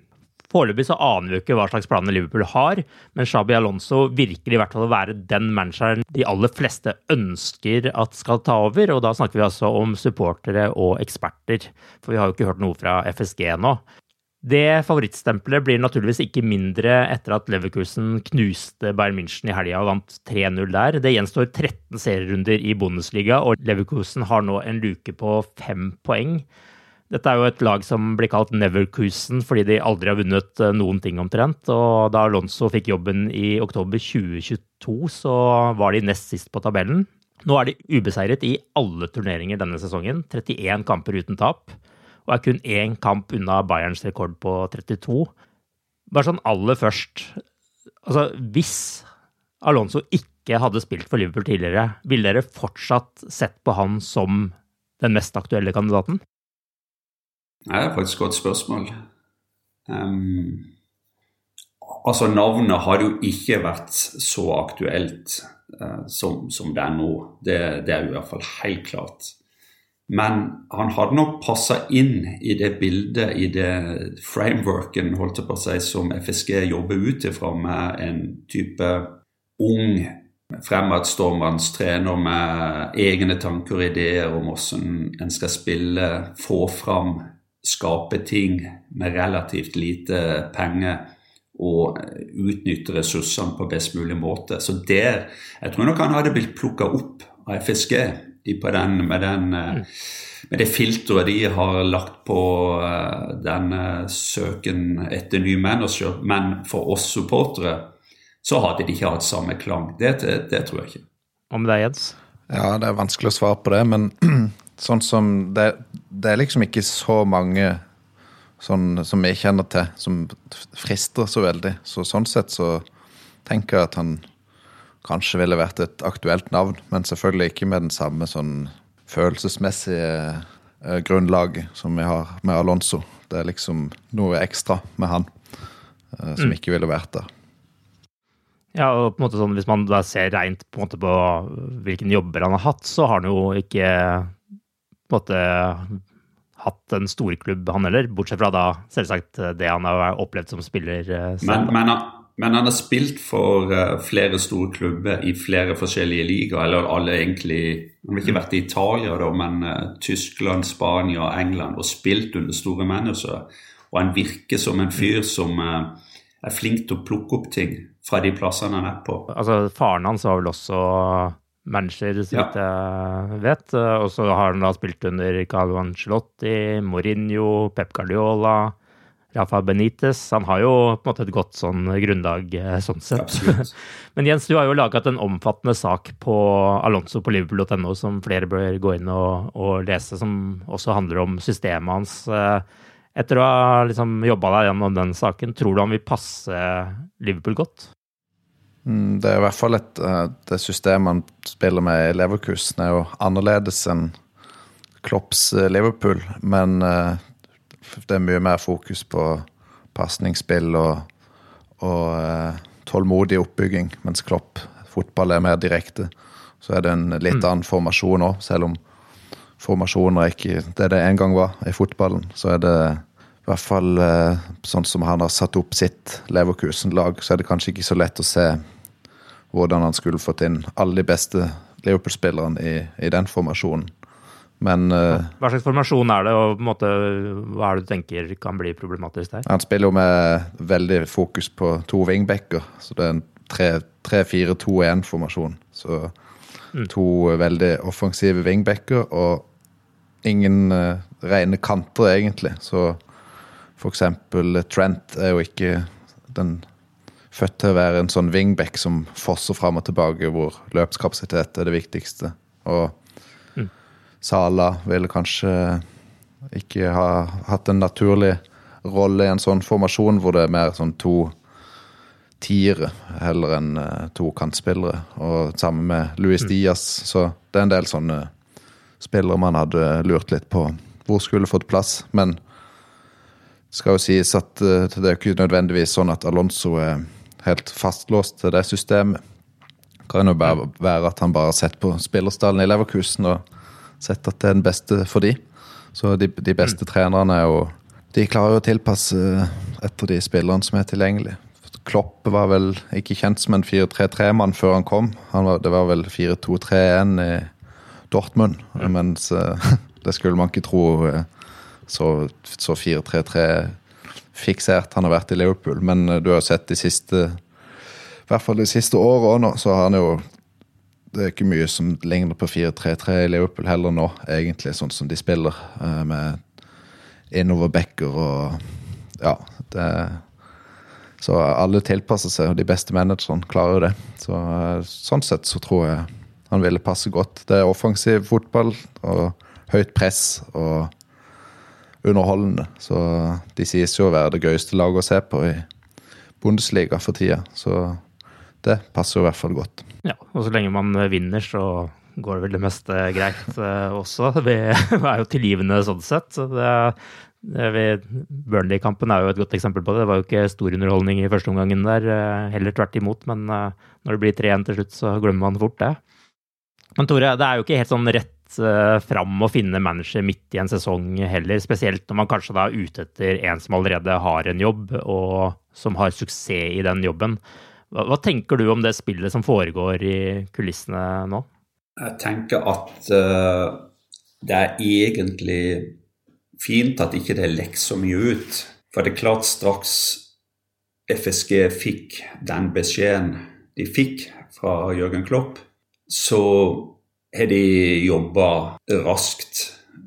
Foreløpig så aner vi ikke hva slags planer Liverpool har, men Shabi Alonso virker i hvert fall å være den manageren de aller fleste ønsker at skal ta over. Og da snakker vi altså om supportere og eksperter, for vi har jo ikke hørt noe fra FSG nå. Det favorittstempelet blir naturligvis ikke mindre etter at Leverkusen knuste Bayern München i helga og vant 3-0 der. Det gjenstår 13 serierunder i Bundesliga, og Leverkusen har nå en luke på fem poeng. Dette er jo et lag som blir kalt Neverkusen fordi de aldri har vunnet eh, noen ting omtrent. Og da Alonso fikk jobben i oktober 2022, så var de nest sist på tabellen. Nå er de ubeseiret i alle turneringer denne sesongen. 31 kamper uten tap. Og er kun én kamp unna Bayerns rekord på 32. Bare sånn aller først. Altså, hvis Alonso ikke hadde spilt for Liverpool tidligere, ville dere fortsatt sett på han som den mest aktuelle kandidaten? Det er faktisk et godt spørsmål. Um, altså, navnet hadde jo ikke vært så aktuelt uh, som, som, det er nå. Det, det er jo i hvert fall helt klart. Men han hadde nok passa inn i det bildet, i det frameworken holdt på seg, som FSG jobber ut ifra, med en type ung fremadstormende trener med egne tanker og ideer om hvordan en skal spille, få fram, skape ting med relativt lite penger og utnytte ressursene på best mulig måte. Så der, Jeg tror nok han hadde blitt plukka opp av FSG på den, med, den, mm. med det filteret de har lagt på eh, denne søken etter ny manager. Men for oss supportere så hadde de ikke hatt samme klang. Det, det, det tror jeg ikke. Hva med deg, Jens? Ja, det er vanskelig å svare på det, men sånn som det, det er liksom ikke så mange sånn som jeg kjenner til, som frister så veldig. Så sånn sett så tenker jeg at han kanskje ville vært et aktuelt navn, men selvfølgelig ikke med den samme sånn følelsesmessige eh, grunnlaget som vi har med Alonso. Det er liksom noe ekstra med han eh, som mm. ikke ville vært der. Ja, og på en måte sånn, Hvis man da ser rent på, på hvilken jobber han har hatt, så har han jo ikke på en måte hatt en storklubb, han heller. Bortsett fra da selvsagt det han har opplevd som spiller eh. Men, men, men han har spilt for uh, flere store klubber i flere forskjellige ligaer. Eller alle egentlig Han har ikke vært i Italia, da, men Tyskland, Spania England og spilt under store managere. Og han virker som en fyr som er flink til å plukke opp ting fra de plassene han er på. Altså, Faren hans var vel også manager, så vidt jeg vet. Og så har han da spilt under Carlo Ancelotti, Mourinho, Pep Guardiola. Rafa Benitez. Han har jo på en måte et godt sånn grunnlag eh, sånn sett. Men Jens, du har jo laget en omfattende sak på Alonso på liverpool.no som flere bør gå inn og, og, lese, som også handler om systemet hans. Eh, etter å ha liksom jobba deg gjennom den saken, tror du han vil passe Liverpool godt? Mm, det er i hvert fall et, eh, det systemet han spiller med i Leverkusen, er jo annerledes enn Klopps Liverpool. Men det er mye mer fokus på pasningsspill og, og eh, tålmodig oppbygging, mens Klopp fotball er mer direkte. Så er det en litt mm. annen formasjon òg, selv om formasjoner er ikke det det en gang var i fotballen. Så er det i hvert fall eh, sånn som han har satt opp sitt Leverkusen-lag, så er det kanskje ikke så lett å se hvordan han skulle fått inn alle de beste Liverpool-spillerne i, i den formasjonen. Men uh, Hva slags formasjon er det, og måte, hva er det du tenker kan bli problematisk der? Han spiller jo med veldig fokus på to wingbacker, så det er en 3-4-2-1-formasjon. Så mm. to veldig offensive wingbacker og ingen uh, rene kanter, egentlig. Så for eksempel Trent er jo ikke den født til å være en sånn wingback som fosser fram og tilbake, hvor løpskapasitet er det viktigste. Og Sala ville kanskje ikke ha hatt en naturlig rolle i en sånn formasjon, hvor det er mer sånn to tiere heller enn uh, to kantspillere. Og sammen med Luis mm. Diaz, så det er en del sånne spillere man hadde lurt litt på hvor skulle fått plass. Men det skal jo sies at uh, det er ikke nødvendigvis sånn at Alonso er helt fastlåst til det systemet. Kan jo bare være at han bare har sett på spillerstallen i Leverkusen og sett at det er den beste for de. Så de, de beste mm. trenerne er jo De klarer jo å tilpasse etter de spillerne som er tilgjengelige. Klopp var vel ikke kjent som en 4-3-3-mann før han kom. Han var, det var vel 4-2-3-1 i Dortmund, mm. mens uh, det skulle man ikke tro uh, så, så 4-3-3 fiksert han har vært i Liverpool. Men uh, du har sett de siste i hvert fall de siste åra nå, så har han jo det er ikke mye som ligner på 4-3-3 i Liverpool heller nå, egentlig, sånn som de spiller. Eh, med innoverbacker og Ja. det Så alle tilpasser seg, og de beste managerne klarer jo det. Så, eh, sånn sett så tror jeg han ville passe godt. Det er offensiv fotball og høyt press og underholdende. Så de sies jo å være det gøyeste laget å se på i Bundesliga for tida. Så det passer jo i hvert fall godt. Ja, og så lenge man vinner, så går det vel det meste greit uh, også. Vi er jo tilgivende sånn sett. Så Burnley-kampen er jo et godt eksempel på det. Det var jo ikke stor underholdning i første omgangen der, uh, heller tvert imot. Men uh, når det blir 3-1 til slutt, så glemmer man fort det. Men Tore, det er jo ikke helt sånn rett fram å finne manager midt i en sesong heller. Spesielt når man kanskje da er ute etter en som allerede har en jobb, og som har suksess i den jobben. Hva, hva tenker du om det spillet som foregår i kulissene nå? Jeg tenker at uh, det er egentlig fint at ikke det lekker så mye ut. For det er klart straks FSG fikk den beskjeden de fikk fra Jørgen Klopp, så har de jobba raskt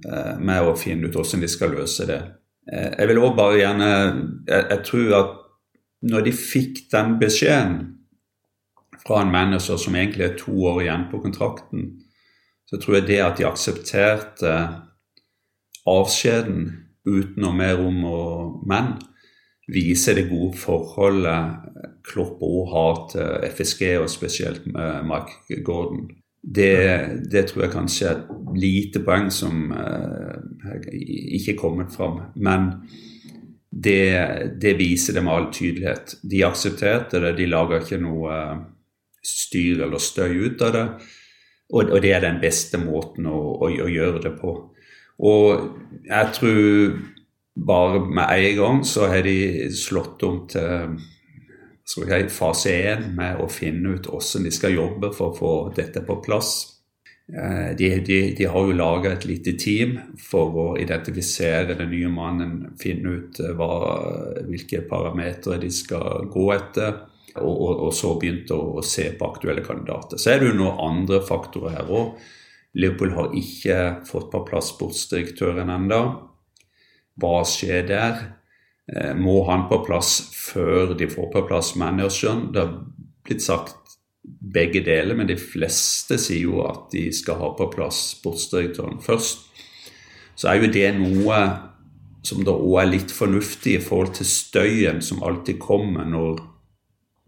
uh, med å finne ut hvordan de skal løse det. Uh, jeg vil også bare gjerne jeg, jeg tror at når de fikk den beskjeden fra en manager som egentlig er to år igjen på kontrakten, så tror jeg det at de aksepterte avskjeden uten noe mer om og men, viser det gode forholdet Klopp òg har til FSG, og spesielt Mark Gordon. Det, det, tror jeg kanskje er et lite poeng som uh, ikke er kommet fram. Men det, det, viser det med all tydelighet. De aksepterte det, de lager ikke noe uh, styr eller støy ut av det. Og, og det er den beste måten å, å, å, gjøre det på. Og jeg tror bare med en gang så har de slått om til si, fase én med å finne ut hvordan de skal jobbe for å få dette på plass. Eh, de, de, de har jo laga et lite team for å identifisere den nye mannen, finne ut eh, hva, hvilke parametere de skal gå etter og, og, og, så begynte å, å, se på aktuelle kandidater. Så er det jo noen andre faktorer her òg. Liverpool har ikke fått på plass sportsdirektøren ennå. Hva skjer der? Eh, må han på plass før de får på plass manageren? Det har blitt sagt begge deler, men de fleste sier jo at de skal ha på plass sportsdirektøren først. Så er jo det noe som da òg er litt fornuftig i forhold til støyen som alltid kommer når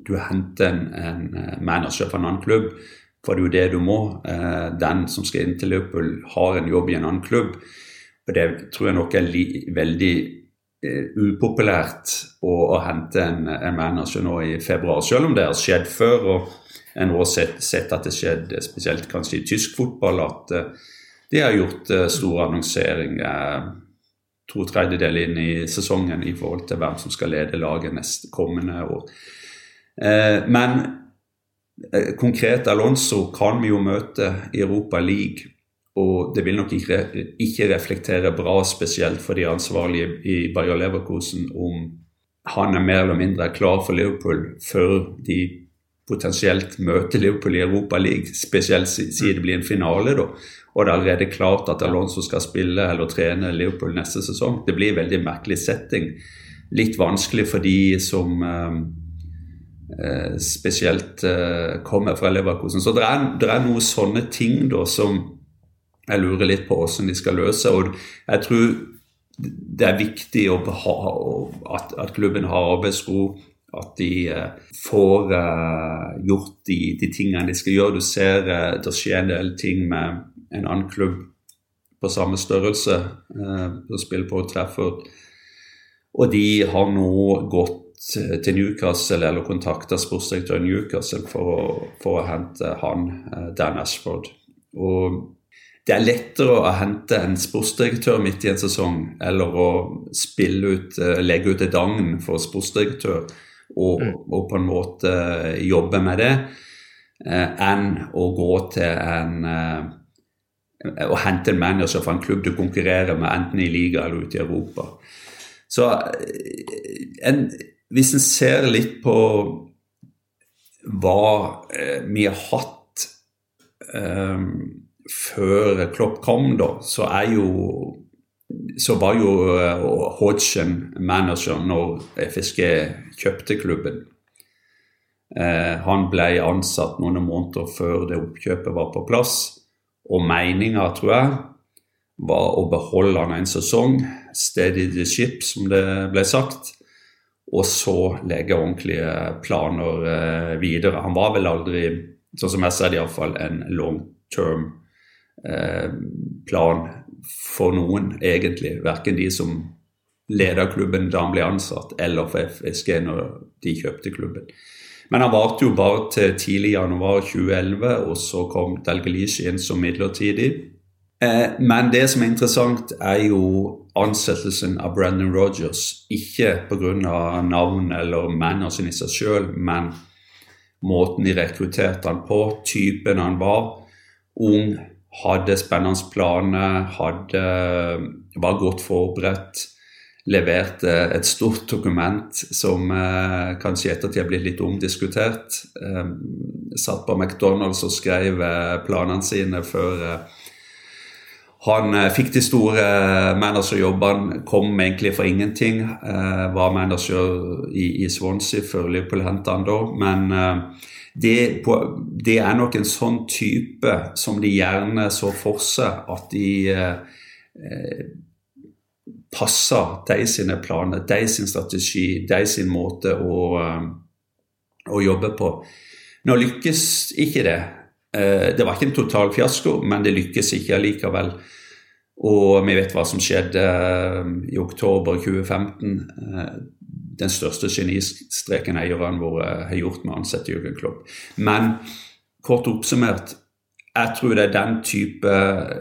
du henter en, en eh, manager fra en annen klubb, for det er jo det du må. Eh, den som skal inn til Liverpool, har en jobb i en annen klubb. Og det tror jeg nok er veldig upopulært å, å hente en, en, manager nå i februar, selv om det har skjedd før. og en har sett, sett at det skjedde spesielt kanskje i tysk fotball, at uh, de har gjort uh, stor annonsering to tredjedeler inn i sesongen i forhold til hvem som skal lede laget neste kommende år. Eh, men eh, konkret Alonso kan vi jo møte i Europa League. Og det vil nok ikke, reflektere bra, spesielt for de ansvarlige i Bayer Leverkusen, om han er mer eller mindre klar for Liverpool før de potensielt møter Liverpool i Europa League, spesielt siden det blir en finale. da, Og det er allerede klart at Alonso skal spille eller trene Liverpool neste sesong. Det blir en veldig merkelig setting. Litt vanskelig for de som um, Eh, spesielt eh, kommer fra Leverkusen. Så det er, det er noen sånne ting da som jeg lurer litt på hvordan de skal løse. Og jeg tror det er viktig ha, at, at, klubben har arbeidsro. At de uh, får uh, gjort de, de, tingene de skal gjøre. Du ser uh, det skjer en del ting med en annen klubb på samme størrelse eh, som spiller på Trafford. Og de har nå gått til Newcastle eller kontakta sportsdirektøren Newcastle for å, for å, hente han, eh, Dan Ashford. Og det er lettere å hente en sportsdirektør midt i en sesong eller å spille ut, eh, legge ut et agn for sportsdirektør og, mm. og, på en måte jobbe med det, eh, enn å gå til en å hente en manager fra en klubb du konkurrerer med enten i liga eller ute i Europa. Så en, hvis en ser litt på hva eh, vi har hatt eh, før Klopp kom, da, så er jo så var jo uh, Hodgson manager når FSG kjøpte klubben. Eh, han ble ansatt noen måneder før det oppkjøpet var på plass. Og meninga, tror jeg, var å beholde han en sesong. Steady the ship, som det ble sagt og så legge ordentlige planer eh, videre. Han var vel aldri, sånn som jeg ser det iallfall, en long term eh, plan for noen, egentlig. Verken de som leda klubben da han ble ansatt, eller for FSG når de kjøpte klubben. Men han varte jo bare til tidlig januar 2011, og så kom Dalgalici inn som midlertidig. Eh, men det som er interessant, er jo ansettelsen av Brendan Rogers. Ikke pga. navn eller manageren i seg sjøl, men måten de rekrutterte han på, typen han var. Ung, hadde spennende planer, hadde, var godt forberedt. Leverte et stort dokument som eh, kanskje i ettertid er blitt litt omdiskutert. Eh, satt på McDonald's og skrev eh, planene sine før eh, han eh, fikk de store eh, managerjobbene, kom egentlig for ingenting. Eh, var manager i, i Swansea før Liverpool henta han da. Men det, det, er nok en sånn type som de gjerne så for seg at de eh, passer de sine planer, de sin strategi, de sin måte å, å jobbe på. Nå lykkes ikke det. Eh, det var ikke en total fiasko, men det lykkes ikke allikevel. Og vi vet hva som skjedde eh, i oktober 2015. Eh, den største genistreken eierne våre har gjort med å ansette Jürgen Klopp. Men kort oppsummert, jeg tror det er den type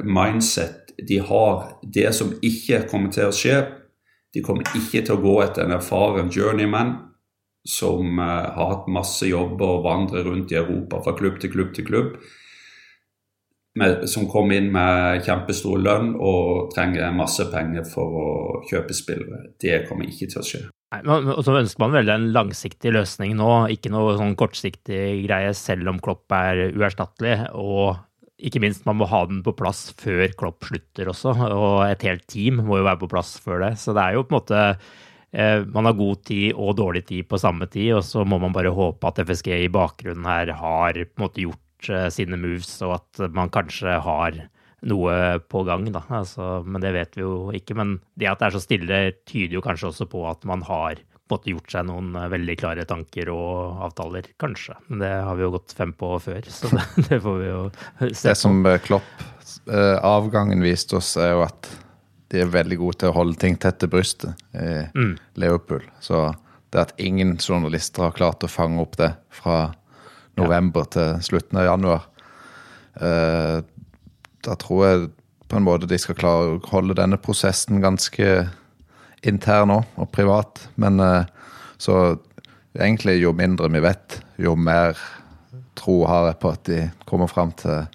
mindset de har. Det som ikke kommer til å skje, de kommer ikke til å gå etter en erfaren journeyman som uh, har hatt masse jobber og vandrer rundt i Europa fra klubb til klubb til klubb. Med, som kommer inn med kjempestor lønn og trenger masse penger for å kjøpe spillere. Det kommer ikke til å skje. Nei, og så ønsker man vel en langsiktig løsning nå, ikke noe sånn kortsiktig greie, selv om Klopp er uerstattelig. Og ikke minst, man må ha den på plass før Klopp slutter også. Og et helt team må jo være på plass før det. Så det er jo på en måte Eh, man har god tid og dårlig tid på samme tid, og så må man bare håpe at FSG i bakgrunnen her har på en måte gjort eh, sine moves, og at man kanskje har noe på gang, da. Altså, men det vet vi jo ikke. Men det at det er så stille, tyder jo kanskje også på at man har måte gjort seg noen eh, veldig klare tanker og avtaler, kanskje. Men det har vi jo gått fem på før, så det, det får vi jo se. Det som Klopp, avgangen viste oss, er jo at de er veldig gode til å holde ting tett til brystet i mm. Liverpool. Så det at ingen journalister har klart å fange opp det fra november ja. til slutten av januar eh, Da tror jeg på en måte de skal klare å holde denne prosessen ganske intern òg, og privat. Men eh, så egentlig jo mindre vi vet, jo mer tro har jeg på at de kommer fram til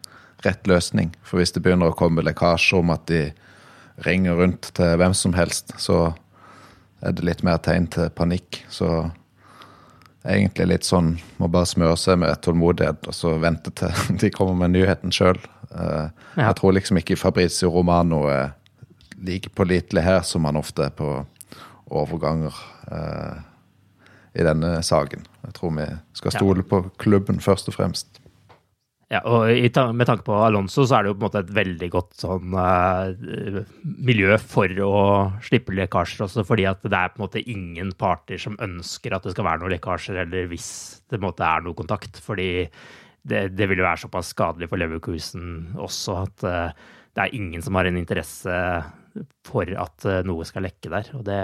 rett løsning. For hvis det begynner å komme lekkasjer om at de ringer rundt til hvem som helst, så er det litt mer tegn til panikk. Så egentlig litt sånn må bare smøre seg med tålmodighet og så vente til de kommer med nyheten sjøl. Uh, ja. Jeg tror liksom ikke Fabrizio Romano er like pålitelig her som han ofte er på overganger uh, i denne saken. Jeg tror vi skal stole på klubben først og fremst. Ja, og Med tanke på Alonso så er det jo på en måte et veldig godt sånn uh, miljø for å slippe lekkasjer også, fordi at det er på en måte ingen parter som ønsker at det skal være noen lekkasjer, eller hvis det på en måte er noe kontakt. Fordi det, det vil jo være såpass skadelig for Leverkusen også at uh, det er ingen som har en interesse for at uh, noe skal lekke der. Og det,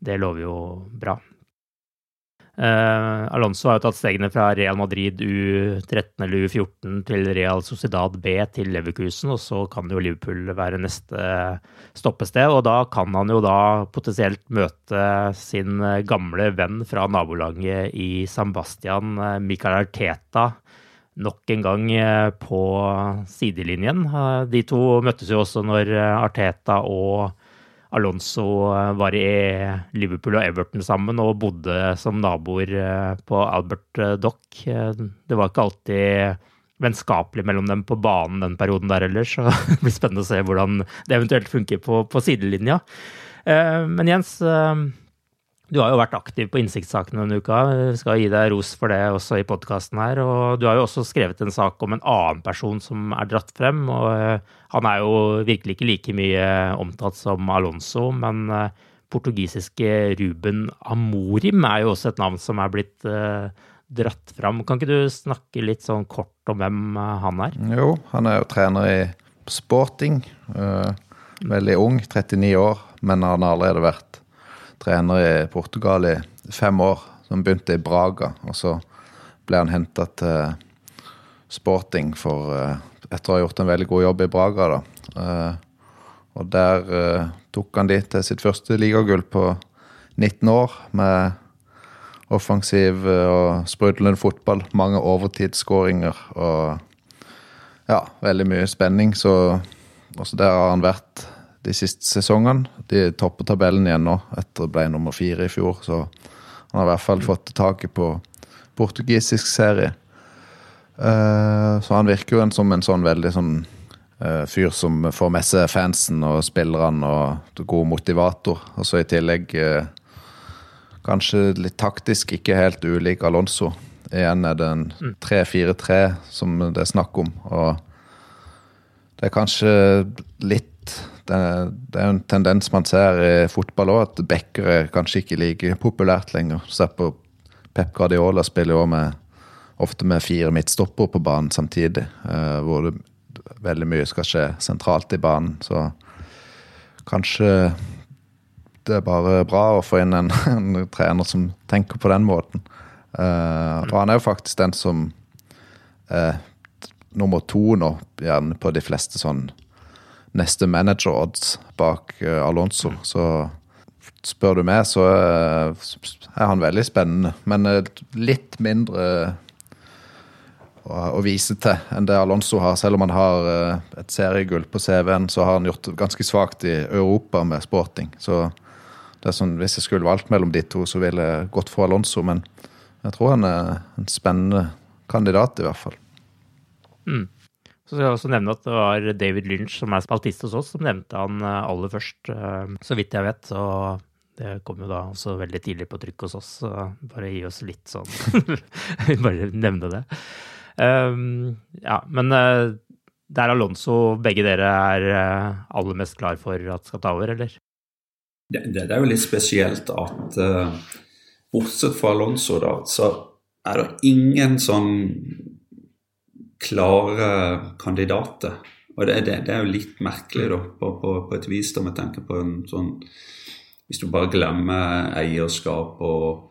det lover jo bra. Uh, Alonso har jo tatt stegene fra Real Madrid U13 eller U14 til Real Sociedad B til Leverkusen, og så kan jo Liverpool være neste stoppested. Og da kan han jo da potensielt møte sin gamle venn fra nabolaget i San Bastian, Michael Arteta, nok en gang eh, på sidelinjen. De to møttes jo også når Arteta og Alonso eh, var i Liverpool og Everton sammen og bodde som naboer eh, på Albert eh, Dock. Det var ikke alltid vennskapelig mellom dem på banen den perioden der ellers, så det blir spennende å se hvordan det eventuelt funker på, på sidelinja. Men Jens, du har jo vært aktiv på innsiktssakene denne uka. Jeg skal gi deg ros for det også i podkasten her. Og du har jo også skrevet en sak om en annen person som er dratt frem. og eh, Han er jo virkelig ikke like mye omtalt som Alonso, men eh, portugisiske Ruben Amorim er jo også et navn som er blitt dratt fram. Kan ikke du snakke litt sånn kort om hvem han er? Jo, han er jo trener i sporting. veldig ung, 39 år, men han har allerede vært trener i Portugal i fem år. Som begynte i Braga, og så ble han henta til sporting for etter å ha gjort en veldig god jobb i Braga. da. Uh, og der uh, tok han de til sitt første ligagull på 19 år, med offensiv og sprudlende fotball. Mange overtidsskåringer og ja, veldig mye spenning. Så også der har han vært de siste sesongene. De topper tabellen igjen nå, etter å ble nummer fire i fjor. Så han har i hvert fall fått taket på portugisisk serie. Uh, så han virker jo en, som en sånn veldig sånn uh, fyr som får med seg fansen og spillerne og god motivator. Og så i tillegg uh, kanskje litt taktisk ikke helt ulik Alonso. Igjen er det en 3-4-3 som det er snakk om. Og det er kanskje litt Det, det er en tendens man ser i fotball òg, at backer er kanskje ikke like populært lenger. Se på Pep Guardiola spiller jo ofte med fire midtstopper på banen samtidig. Uh, hvor det veldig mye skal skje sentralt i banen. Så kanskje det er bare bra å få inn en, en trener som tenker på den måten. Uh, og han er jo faktisk den som er nummer to nå, gjerne på de fleste sånn neste manager-odds bak uh, Alonso. Så spør du meg, så er han veldig spennende. Men litt mindre å, vise til enn det Alonso har. Selv om han har eh, et seriegull på CV-en, så har han gjort det ganske svakt i Europa med sporting. Så det er sånn, hvis jeg skulle valgt mellom de to, så ville jeg gått for Alonso. Men jeg tror han er en spennende kandidat, i hvert fall. Mm. Så skal jeg også nevne at det var David Lynch, som er spaltist hos oss, som nevnte han eh, aller først, eh, så vidt jeg vet. Og det kom jo da også veldig tidlig på trykk hos oss, så bare gi oss litt sånn Bare nevne det. Um, ja, men uh, det er Alonso begge dere er uh, aller mest klar for at skal ta over, eller? Det, det, er jo litt spesielt at uh, bortsett fra Alonso, da, så er det ingen sånn klare kandidater. Og det, det, det, er jo litt merkelig, da, på, på, på et vis, da, vi tenker på en sånn Hvis du bare glemmer eierskap og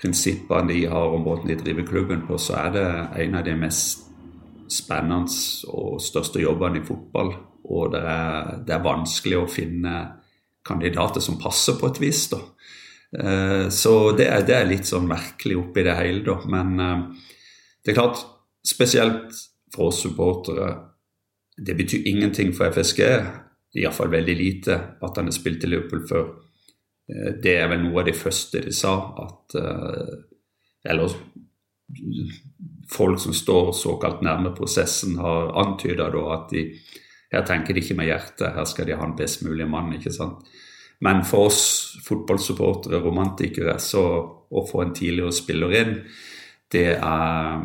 prinsippene de har og måten de driver klubben på, så er det en av de mest spennende og største jobbene i fotball. Og det er, det er vanskelig å finne kandidater som passer på et vis. da. Eh, så det er, det er litt sånn merkelig oppi det hele, da. Men eh, det er klart, spesielt for oss supportere, det betyr ingenting for FSG. Iallfall veldig lite at han har spilt i Liverpool før. Eh, det er vel noe av det første de sa, at eh, Eller folk som står såkalt nærme prosessen, har antyda at de her tenker de ikke med hjertet, her skal de ha en best mulig mann. ikke sant? Men for oss fotballsupportere, romantikere, så å få en tidligere spiller inn, det, er,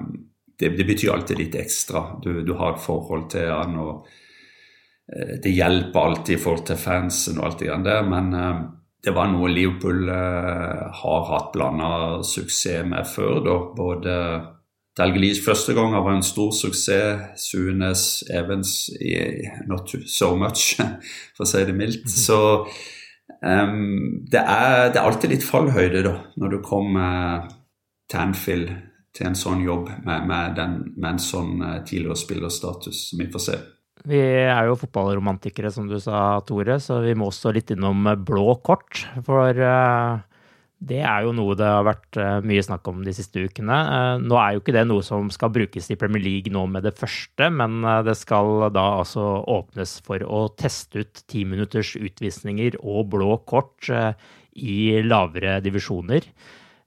det, det betyr alltid litt ekstra. Du, du, har et forhold til han, og eh, det hjelper alltid i forhold til fansen og alt det der, men det var noe Liverpool eh, har hatt blanda suksess med før. da, både Dalgelis første gang var en stor suksess. Sunes, Evans not so much, for å si det mildt. Mhm. Så um, det, er, det, er, alltid litt fallhøyde da, når du kommer til Anfield til en sånn jobb med, med, den, med en sånn uh, tidligere spillerstatus, som vi får se. Vi er jo fotballromantikere, som du sa, Tore, så vi må også litt innom blå kort. For eh, det er jo noe det har vært eh, mye snakk om de siste ukene. Eh, nå er jo ikke det noe som skal brukes i Premier League nå med det første, men det skal da altså åpnes for å teste ut ti minutters utvisninger og blå kort i lavere divisjoner.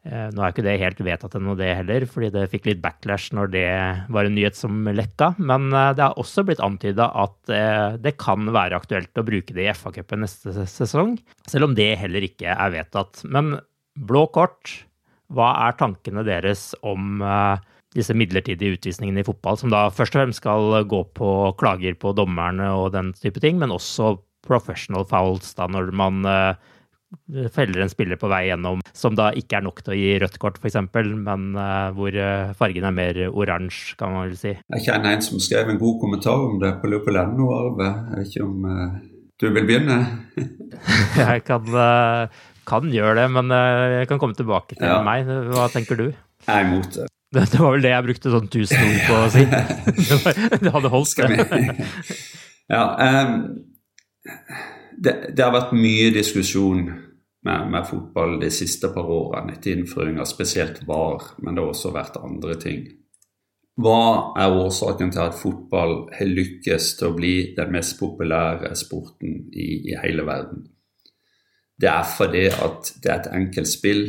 Eh, nå er ikke det helt vedtatt ennå, det heller, fordi det fikk litt backlash når det var en nyhet som lekka. Men eh, det har også blitt antyda at eh, det kan være aktuelt å bruke det i FA-cupen neste sesong, selv om det heller ikke er vedtatt. Men blå kort, hva er tankene deres om disse midlertidige utvisningene i fotball, som da først og fremst skal gå på klager på dommerne og den type ting, men også professional fouls, da når man feller en spiller på vei gjennom som da ikke er nok til å gi rødt kort, f.eks., men uh, hvor uh, fargen er mer oransje, kan man vel si. Jeg kjenner en som skrev en god kommentar om det på Løpelendo, Arve. Jeg vet ikke om uh, du vil begynne? jeg kan, kan, gjøre det, men jeg kan komme tilbake til ja. meg. Hva tenker du? Jeg er imot det. Det, det var vel det jeg brukte sånn tusen ord på å si. Det, var, det hadde holdt, det. ja, um, det, det, har vært mye diskusjon med, med, fotball de siste par årene etter innføring av spesielt VAR, men det har også vært andre ting. Hva er årsaken til at fotball har lykkes til å bli den mest populære sporten i, i hele verden? Det er fordi at det er et enkelt spill.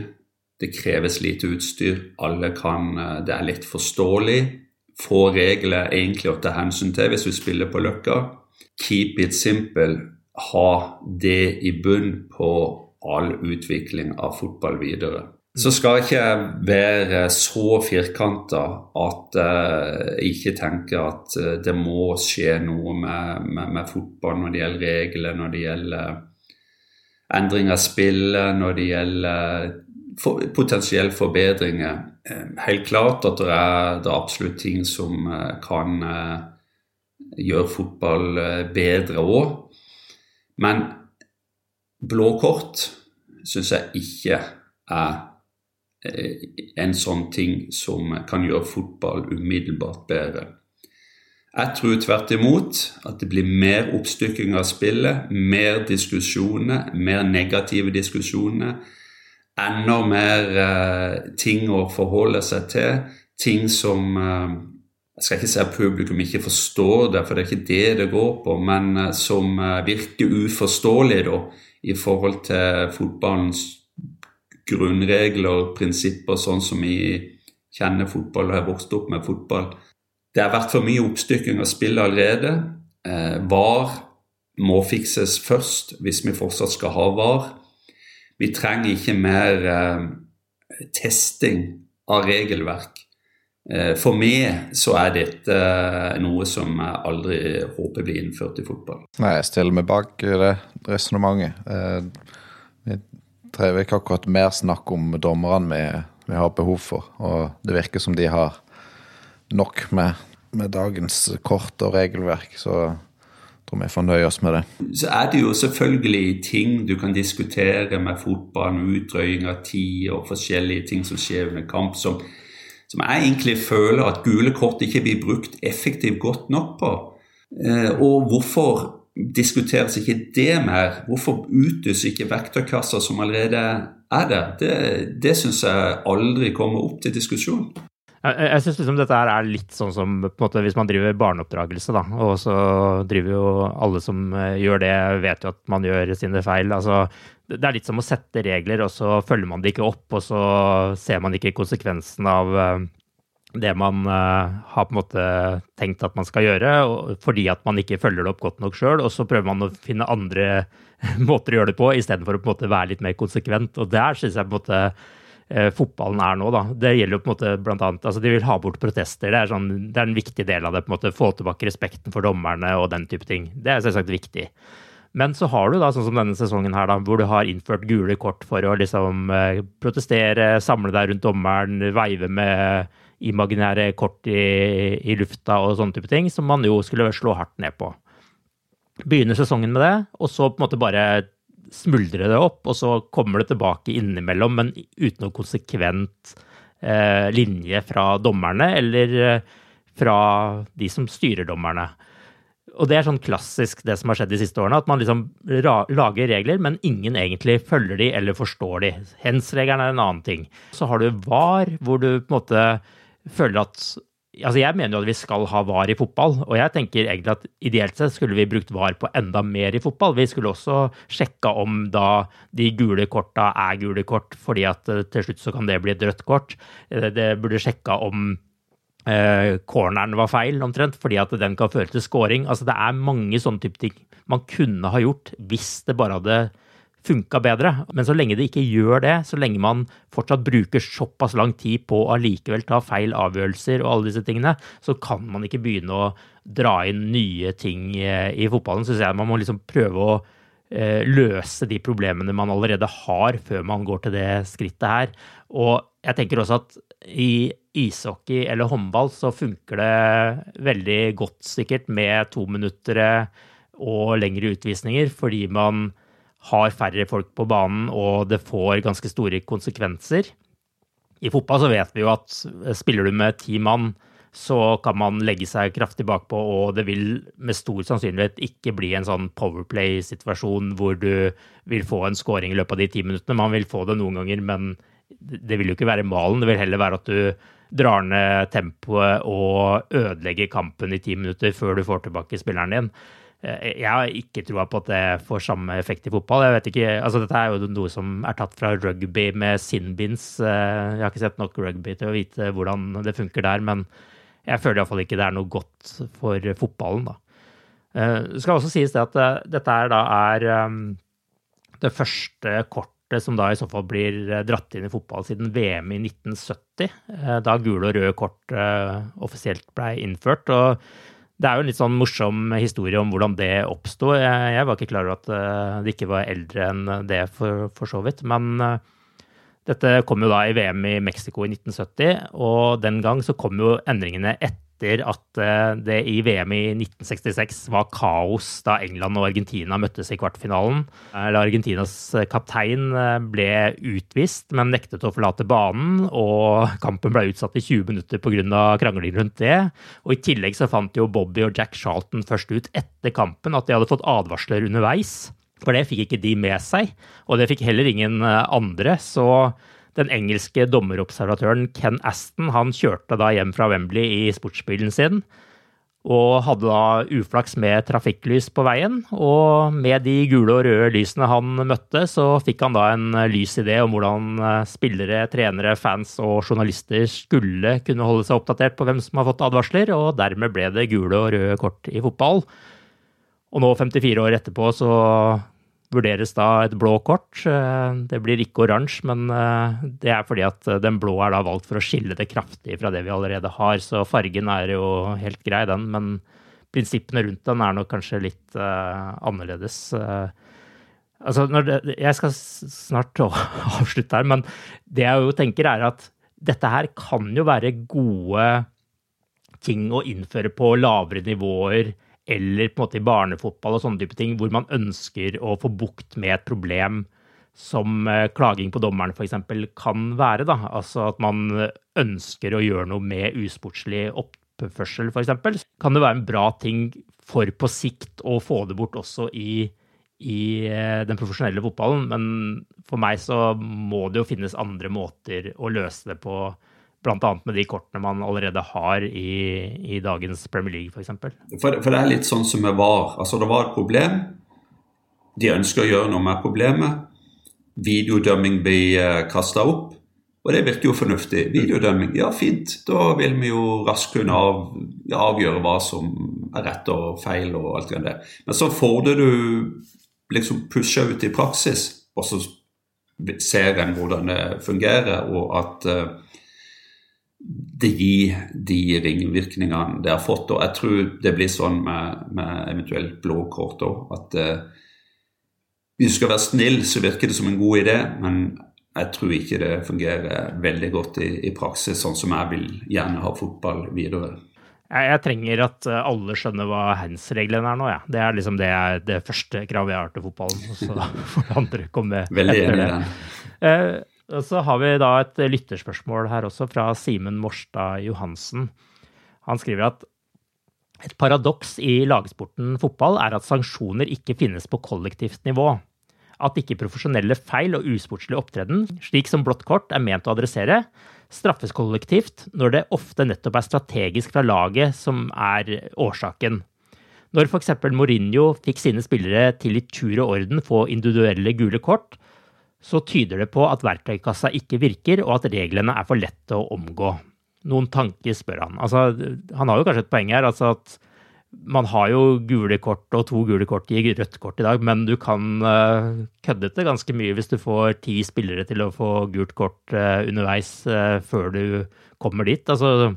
Det kreves lite utstyr. Alle kan Det er litt forståelig. Få regler egentlig å ta hensyn til hvis du spiller på Løkka. Keep it simple ha det i bunn på all utvikling av fotball videre. Så skal jeg ikke være så firkanta at jeg ikke tenker at eh, det må skje noe med, med, med, fotball når det gjelder regler, når det gjelder endring av spillet, når det gjelder for, potensielle forbedringer. Eh, helt klart at det er, det er absolutt ting som eh, kan gjøre fotball bedre òg. Men blå kort syns jeg ikke er eh, en sånn ting som kan gjøre fotball umiddelbart bedre. Jeg tror tvert imot at det blir mer oppstykking av spillet, mer diskusjoner, mer negative diskusjoner. Enda mer eh, ting å forholde seg til. Ting som eh, jeg skal ikke si at publikum ikke forstår det, for det er ikke det det går på, men eh, som eh, virker uforståelig da, i forhold til fotballens grunnregler og prinsipper, sånn som vi kjenner fotball og har vokst opp med fotball. Det har vært for mye oppstykking av spillet allerede. Eh, VAR må fikses først hvis vi fortsatt skal ha VAR. Vi trenger ikke mer testing av regelverk. Eh, for meg så er dette eh, noe som jeg aldri håper blir innført i fotball. Nei, jeg stiller meg bak det resonnementet. Eh, vi trenger ikke akkurat mer snakk om dommerne vi, vi, har behov for. Og det virker som de har nok med, med dagens kort og regelverk. Så jeg tror vi får nøye oss med det. Så er det jo selvfølgelig ting du kan diskutere med fotballen, utdrøying av tid og forskjellige ting som skjer under kamp, som som jeg egentlig føler at gule kort ikke blir brukt effektivt godt nok på. Eh, og hvorfor diskuteres ikke det mer? Hvorfor utnyttes ikke verktøykasser som allerede er der? Det, det syns jeg aldri kommer opp til diskusjon. Jeg, jeg syns liksom dette er litt sånn som måte, hvis man driver barneoppdragelse, da. Og så driver jo alle som eh, gjør det, vet jo at man gjør sine feil. Altså, det er litt som å sette regler, og så følger man det ikke opp, og så ser man ikke konsekvensen av eh, det man uh, har på en måte tenkt at man skal gjøre, fordi at man ikke følger det opp godt nok sjøl. Og så prøver man å finne andre måter å gjøre det på, istedenfor å på en måte være litt mer konsekvent. Og der syns jeg på en måte eh, fotballen er nå. da. Det gjelder jo på en måte blant annet, altså De vil ha bort protester. Det er, sånn, det er en viktig del av det. på en måte, Få tilbake respekten for dommerne og den type ting. Det er selvsagt viktig. Men så har du da, sånn som denne sesongen her, da, hvor du har innført gule kort for å liksom eh, protestere, samle deg rundt dommeren, veive med imaginære kort i, i lufta og sånne type ting, som man jo skulle slå hardt ned på. Begynner sesongen med det, og så på en måte bare smuldrer det opp, og så kommer det tilbake innimellom, men uten noe konsekvent eh, linje fra dommerne eller eh, fra de som styrer dommerne. Og det er sånn klassisk det som har skjedd de siste årene, at man liksom lager regler, men ingen egentlig følger de eller forstår de. Hens-regelen er en annen ting. Så har du VAR, hvor du på en måte føler at Altså, jeg mener jo at vi skal ha VAR i fotball, og jeg tenker egentlig at ideelt sett skulle vi brukt VAR på enda mer i fotball. Vi skulle også sjekka om da de gule korta er gule kort, fordi at eh, til slutt så kan det bli et rødt kort. Eh, det burde sjekka om eh, corneren var feil, omtrent, fordi at den kan føre til scoring. Altså, det er mange sånne type ting man kunne ha gjort hvis det bare hadde funka bedre. Men så lenge det ikke gjør det, så lenge man fortsatt bruker såpass lang tid på å allikevel ta feil avgjørelser og alle disse tingene, så kan man ikke begynne å dra inn nye ting i fotballen. Så jeg man må liksom prøve å løse de problemene man allerede har, før man går til det skrittet her. Og jeg tenker også at i ishockey eller håndball så funker det veldig godt sikkert med tominuttere og lengre utvisninger, fordi man har færre folk på banen og det får ganske store konsekvenser. I fotball så vet vi jo at spiller du med ti mann, så kan man legge seg kraftig bakpå, og det vil med stor sannsynlighet ikke bli en sånn powerplay-situasjon hvor du vil få en scoring i løpet av de ti minuttene. Man vil få det noen ganger, men det vil jo ikke være malen. Det vil heller være at du drar ned tempoet og ødelegger kampen i ti minutter før du får tilbake spilleren din. Eh, jeg har ikke troa på at det får samme effekt i fotball. Jeg vet ikke, altså Dette er jo noe som er tatt fra rugby med sinbins. Eh, jeg har ikke sett nok rugby til å vite hvordan det funker der, men jeg føler iallfall ikke det er noe godt for fotballen. da. Eh, det skal også sies det at dette er da er det første kort som da i så fall blir eh, dratt inn i fotball siden VM i 1970, eh, da gule og røde kort eh, offisielt ble innført. og det er jo en litt sånn morsom historie om hvordan det oppsto. Jeg var ikke klar over at det ikke var eldre enn det, for, for så vidt. Men dette kom jo da i VM i Mexico i 1970, og den gang så kom jo endringene etter etter at eh, det i VM i 1966 var kaos da England og Argentina møttes i kvartfinalen. Argentinas eh, kaptein eh, ble utvist, men nektet å forlate banen. Og kampen ble utsatt i 20 minutter pga. krangling rundt det. Og I tillegg så fant jo Bobby og Jack Charlton først ut etter kampen at de hadde fått advarsler underveis. For det fikk ikke de med seg, og det fikk heller ingen andre. så den engelske dommerobservatøren Ken Aston han kjørte da hjem fra Wembley i sportsbilen sin. Og hadde da uflaks med trafikklys på veien. Og med de gule og røde lysene han møtte, så fikk han da en lys idé om hvordan eh, spillere, trenere, fans og journalister skulle kunne holde seg oppdatert på hvem som har fått advarsler, og dermed ble det gule og røde kort i fotball. Og nå, 54 år etterpå, så vurderes da et blå kort. Eh, det blir ikke oransje, men eh, det er fordi at eh, den blå er da valgt for å skille det kraftig fra det vi allerede har. Så fargen er jo helt grei, den, men prinsippene rundt den er nok kanskje litt uh, annerledes. altså, det, jeg skal snart avslutte her, men det jeg jo tenker er at dette her kan jo være gode ting å innføre på lavere nivåer eller på en måte i barnefotball og sånne type ting, hvor man ønsker å få bukt med et problem som eh, klaging på dommeren f.eks. kan være. Da. Altså at man ønsker å gjøre noe med usportslig oppførsel f.eks. Kan det være en bra ting for på sikt å få det bort også i, i eh, den profesjonelle fotballen, men for meg så må det jo finnes andre måter å løse det på Bl.a. med de kortene man allerede har i, i dagens Premier League, f.eks. For, for, for det er litt sånn som det var. Altså, det var et problem. De ønsker å gjøre noe med problemet. Videodømming blir eh, kasta opp. Og det virker jo fornuftig. Videodømming, ja fint. Da vil vi jo raskt kunne av, avgjøre hva som er rett og feil og alt det der. Men så får det du liksom pusha ut i praksis, og så ser en hvordan det fungerer, og at uh, gir de ringvirkningene det har fått. Og jeg tror det blir sånn med, med eventuelt blå kort òg, at eh, hvis du skal være snill, så virker det som en god idé, men jeg tror ikke det fungerer veldig godt i, i praksis, sånn som jeg vil gjerne ha fotball videre. Jeg, jeg trenger at eh, alle skjønner hva hands-reglene er nå, ja. Det er liksom det, det første kravet jeg har til fotballen. Og så får det andre komme Veldig etter det. Uh, så har vi da et lytterspørsmål her også, fra Simen Morstad Johansen. Han skriver at et paradoks i lagsporten fotball er at sanksjoner ikke finnes på kollektivt nivå. At ikke profesjonelle feil og usportslig opptreden, slik som blått kort er ment å adressere, straffes kollektivt når det ofte nettopp er strategisk fra laget som er årsaken. Når f.eks. Mourinho fikk sine spillere til i tur og orden få individuelle gule kort, så tyder det på at verktøykassa ikke virker, og at reglene er for lette å omgå. Noen tanker, spør han. Altså, han har jo kanskje et poeng her. altså at man har jo gule kort og to gule kort i rødt kort i dag, men du kan uh, kødde til ganske mye hvis du får ti spillere til å få gult kort uh, underveis uh, før du kommer dit. Altså,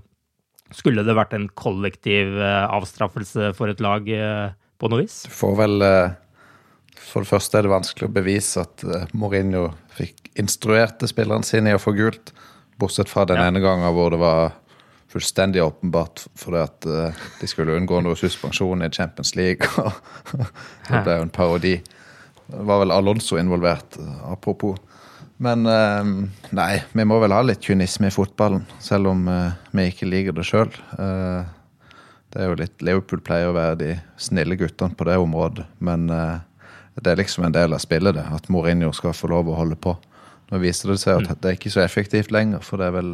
skulle det vært en kollektiv avstraffelse for et lag på noe vis? Du får vel For det første er det vanskelig å bevise at uh, Mourinho fikk instruerte spillerne sine i å få gult. Bortsett fra den ja. ene gangen hvor det var fullstendig åpenbart fordi at uh, de skulle unngå noe suspensjon i Champions League. det ble jo en parodi. Det var vel Alonso involvert, uh, apropos. Men nei, vi må vel ha litt kynisme i fotballen, selv om vi ikke liker det sjøl. Det er jo litt Liverpool pleier å være de snille guttene på det området, men det er liksom en del av spillet, det. At Mourinho skal få lov å holde på. Nå viser det seg at mm. det er ikke så effektivt lenger, for det er vel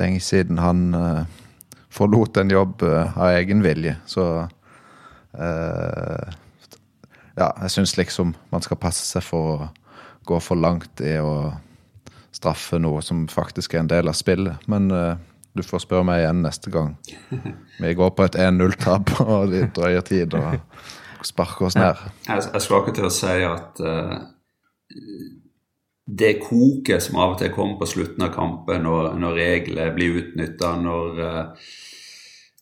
lenge siden han uh, forlot en jobb uh, av egen vilje. Så Ja, jeg syns liksom man skal passe seg for å gå for langt i å straffe noe som faktisk er en del av spillet. Men du får spørre meg igjen neste gang. Vi går på et 1-0-tap og det drøyer tid og sparker oss ned. Jeg, jeg skal akkurat til å si at uh, det koket som av og til kommer på slutten av kampen, når, når regler blir utnytta, når uh,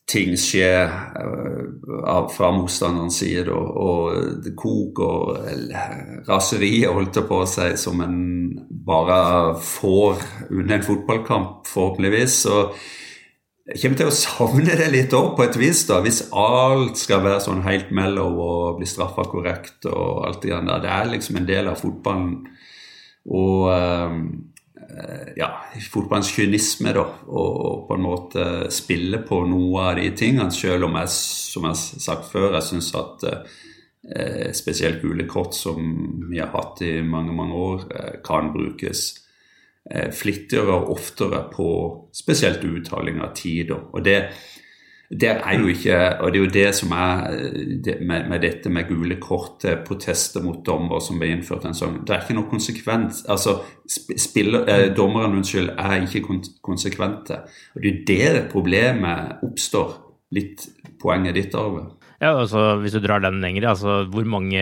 ting skjer uh, fra motstanderens side, og, og det koker og raseriet holdt på seg som en bare får under en fotballkamp, forhåpentligvis. så jeg kommer til å savne det litt òg, på et vis. da, Hvis alt skal være sånn helt mellom og bli straffa korrekt og alt det der. Det er liksom en del av fotballen. Og uh, ja, fotballens kynisme, da. Og, på en måte spille på noe av de tingene, selv om jeg, som jeg har sagt før, jeg syns at uh, spesielt gule kort, som vi har hatt i mange, mange år, uh, kan brukes eh, flittigere og oftere på spesielt uttaling av tider. Og det, det, er jo ikke Og det er jo det som er det, med, med, dette med gule kort protester mot dommer som ble innført en sånn Det er ikke noe konsekvent. Altså, spiller, eh, dommeren unnskyld, er ikke konsekvente. Og det er der problemet oppstår. Litt poenget ditt, Arve. Ja, altså Hvis du drar den lenger, altså hvor mange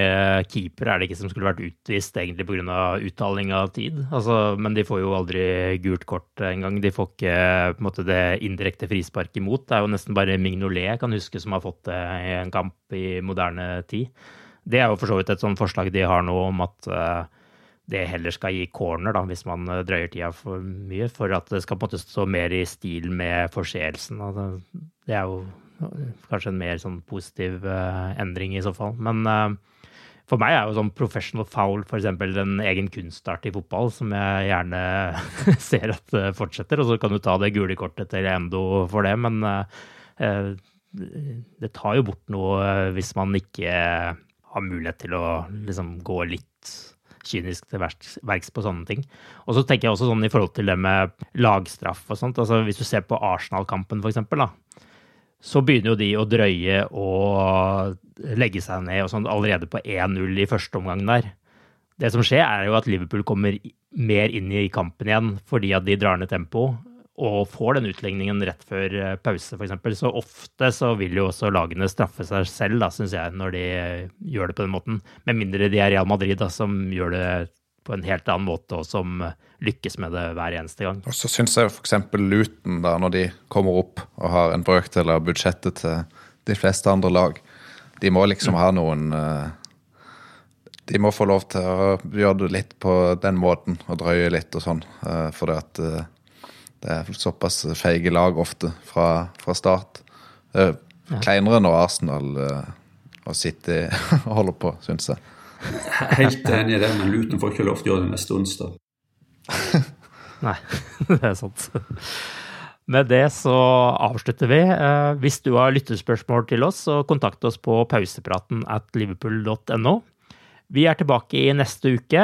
keepere er det ikke som skulle vært utvist egentlig pga. uttaling av tid? Altså, men de får jo aldri gult kort engang. De får ikke på en måte, det indirekte frispark imot. Det er jo nesten bare Mignolet jeg kan huske som har fått det i en kamp i moderne tid. Det er jo for så vidt et sånt forslag de har nå om at uh, det heller skal gi corner da, hvis man drøyer tida for mye, for at det skal på en måte stå mer i stil med forseelsen. Det er jo Kanskje en mer sånn positiv uh, endring i så fall. Men uh, for meg er jo sånn professional foul f.eks. en egen kunstart i fotball som jeg gjerne ser at uh, fortsetter. Og så kan du ta det gule kortet til Endo for det, men det tar jo bort noe hvis man ikke har mulighet til å liksom gå litt kynisk til verks på sånne ting. Og så tenker jeg også sånn i forhold til det med lagstraff og sånt. altså Hvis du ser på Arsenal-kampen, for eksempel, da så begynner jo de å drøye og legge seg ned og sånn allerede på 1-0 i første omgang der. Det som skjer, er jo at Liverpool kommer mer inn i kampen igjen fordi at de drar ned tempo og får den utligningen rett før eh, pause, f.eks. Så ofte så vil jo også lagene straffe seg selv, da, syns jeg, når de gjør det på den måten. Med mindre de er Real Madrid, da, som gjør det på en helt annen måte, og som lykkes med det hver eneste gang. Og så syns jeg f.eks. Luton, da, når de kommer opp og har en brøkdel av budsjettet til de fleste andre lag, de må liksom ha noen eh, De må få lov til å gjøre det litt på den måten, og drøye litt og sånn. Eh, for det at eh, det er såpass feige lag ofte fra, fra start. Kleinere når Arsenal og City holder på, syns jeg. Helt enig i det, men Luton får ikke lov til å gjøre det neste onsdag. Nei, det er sant. Med det så avslutter vi. Eh, hvis du har lyttespørsmål til oss, så kontakt oss på pausepraten at liverpool.no. Vi er tilbake i neste uke,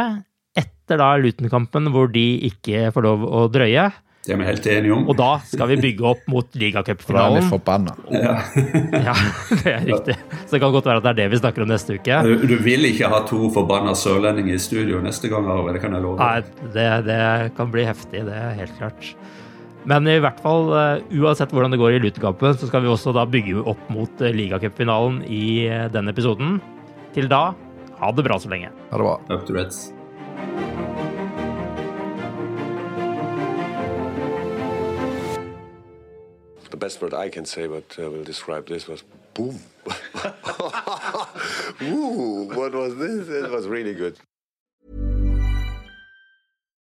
etter da Luton-kampen hvor de ikke får lov å drøye. Det er vi helt enige om. Og da skal vi bygge opp mot ligacupfinalen. Da er vi forbanna. Ja. ja, det er riktig. Så det kan godt være at det er det vi snakker om neste uke. Du, du vil ikke ha to forbanna sørlendinger i studio neste gang, Arve? Det kan jeg love. Nei, det, det, kan bli heftig. Det er helt klart. Men i hvert fall, uh, uansett hvordan det går i lutekampen, så skal vi også da bygge opp mot uh, ligacupfinalen i uh, denne episoden. Til da, ha det bra så lenge. Ha det bra. Up to Reds. Best word I can say, but uh, will describe this was boom. Ooh, what was this? It was really good.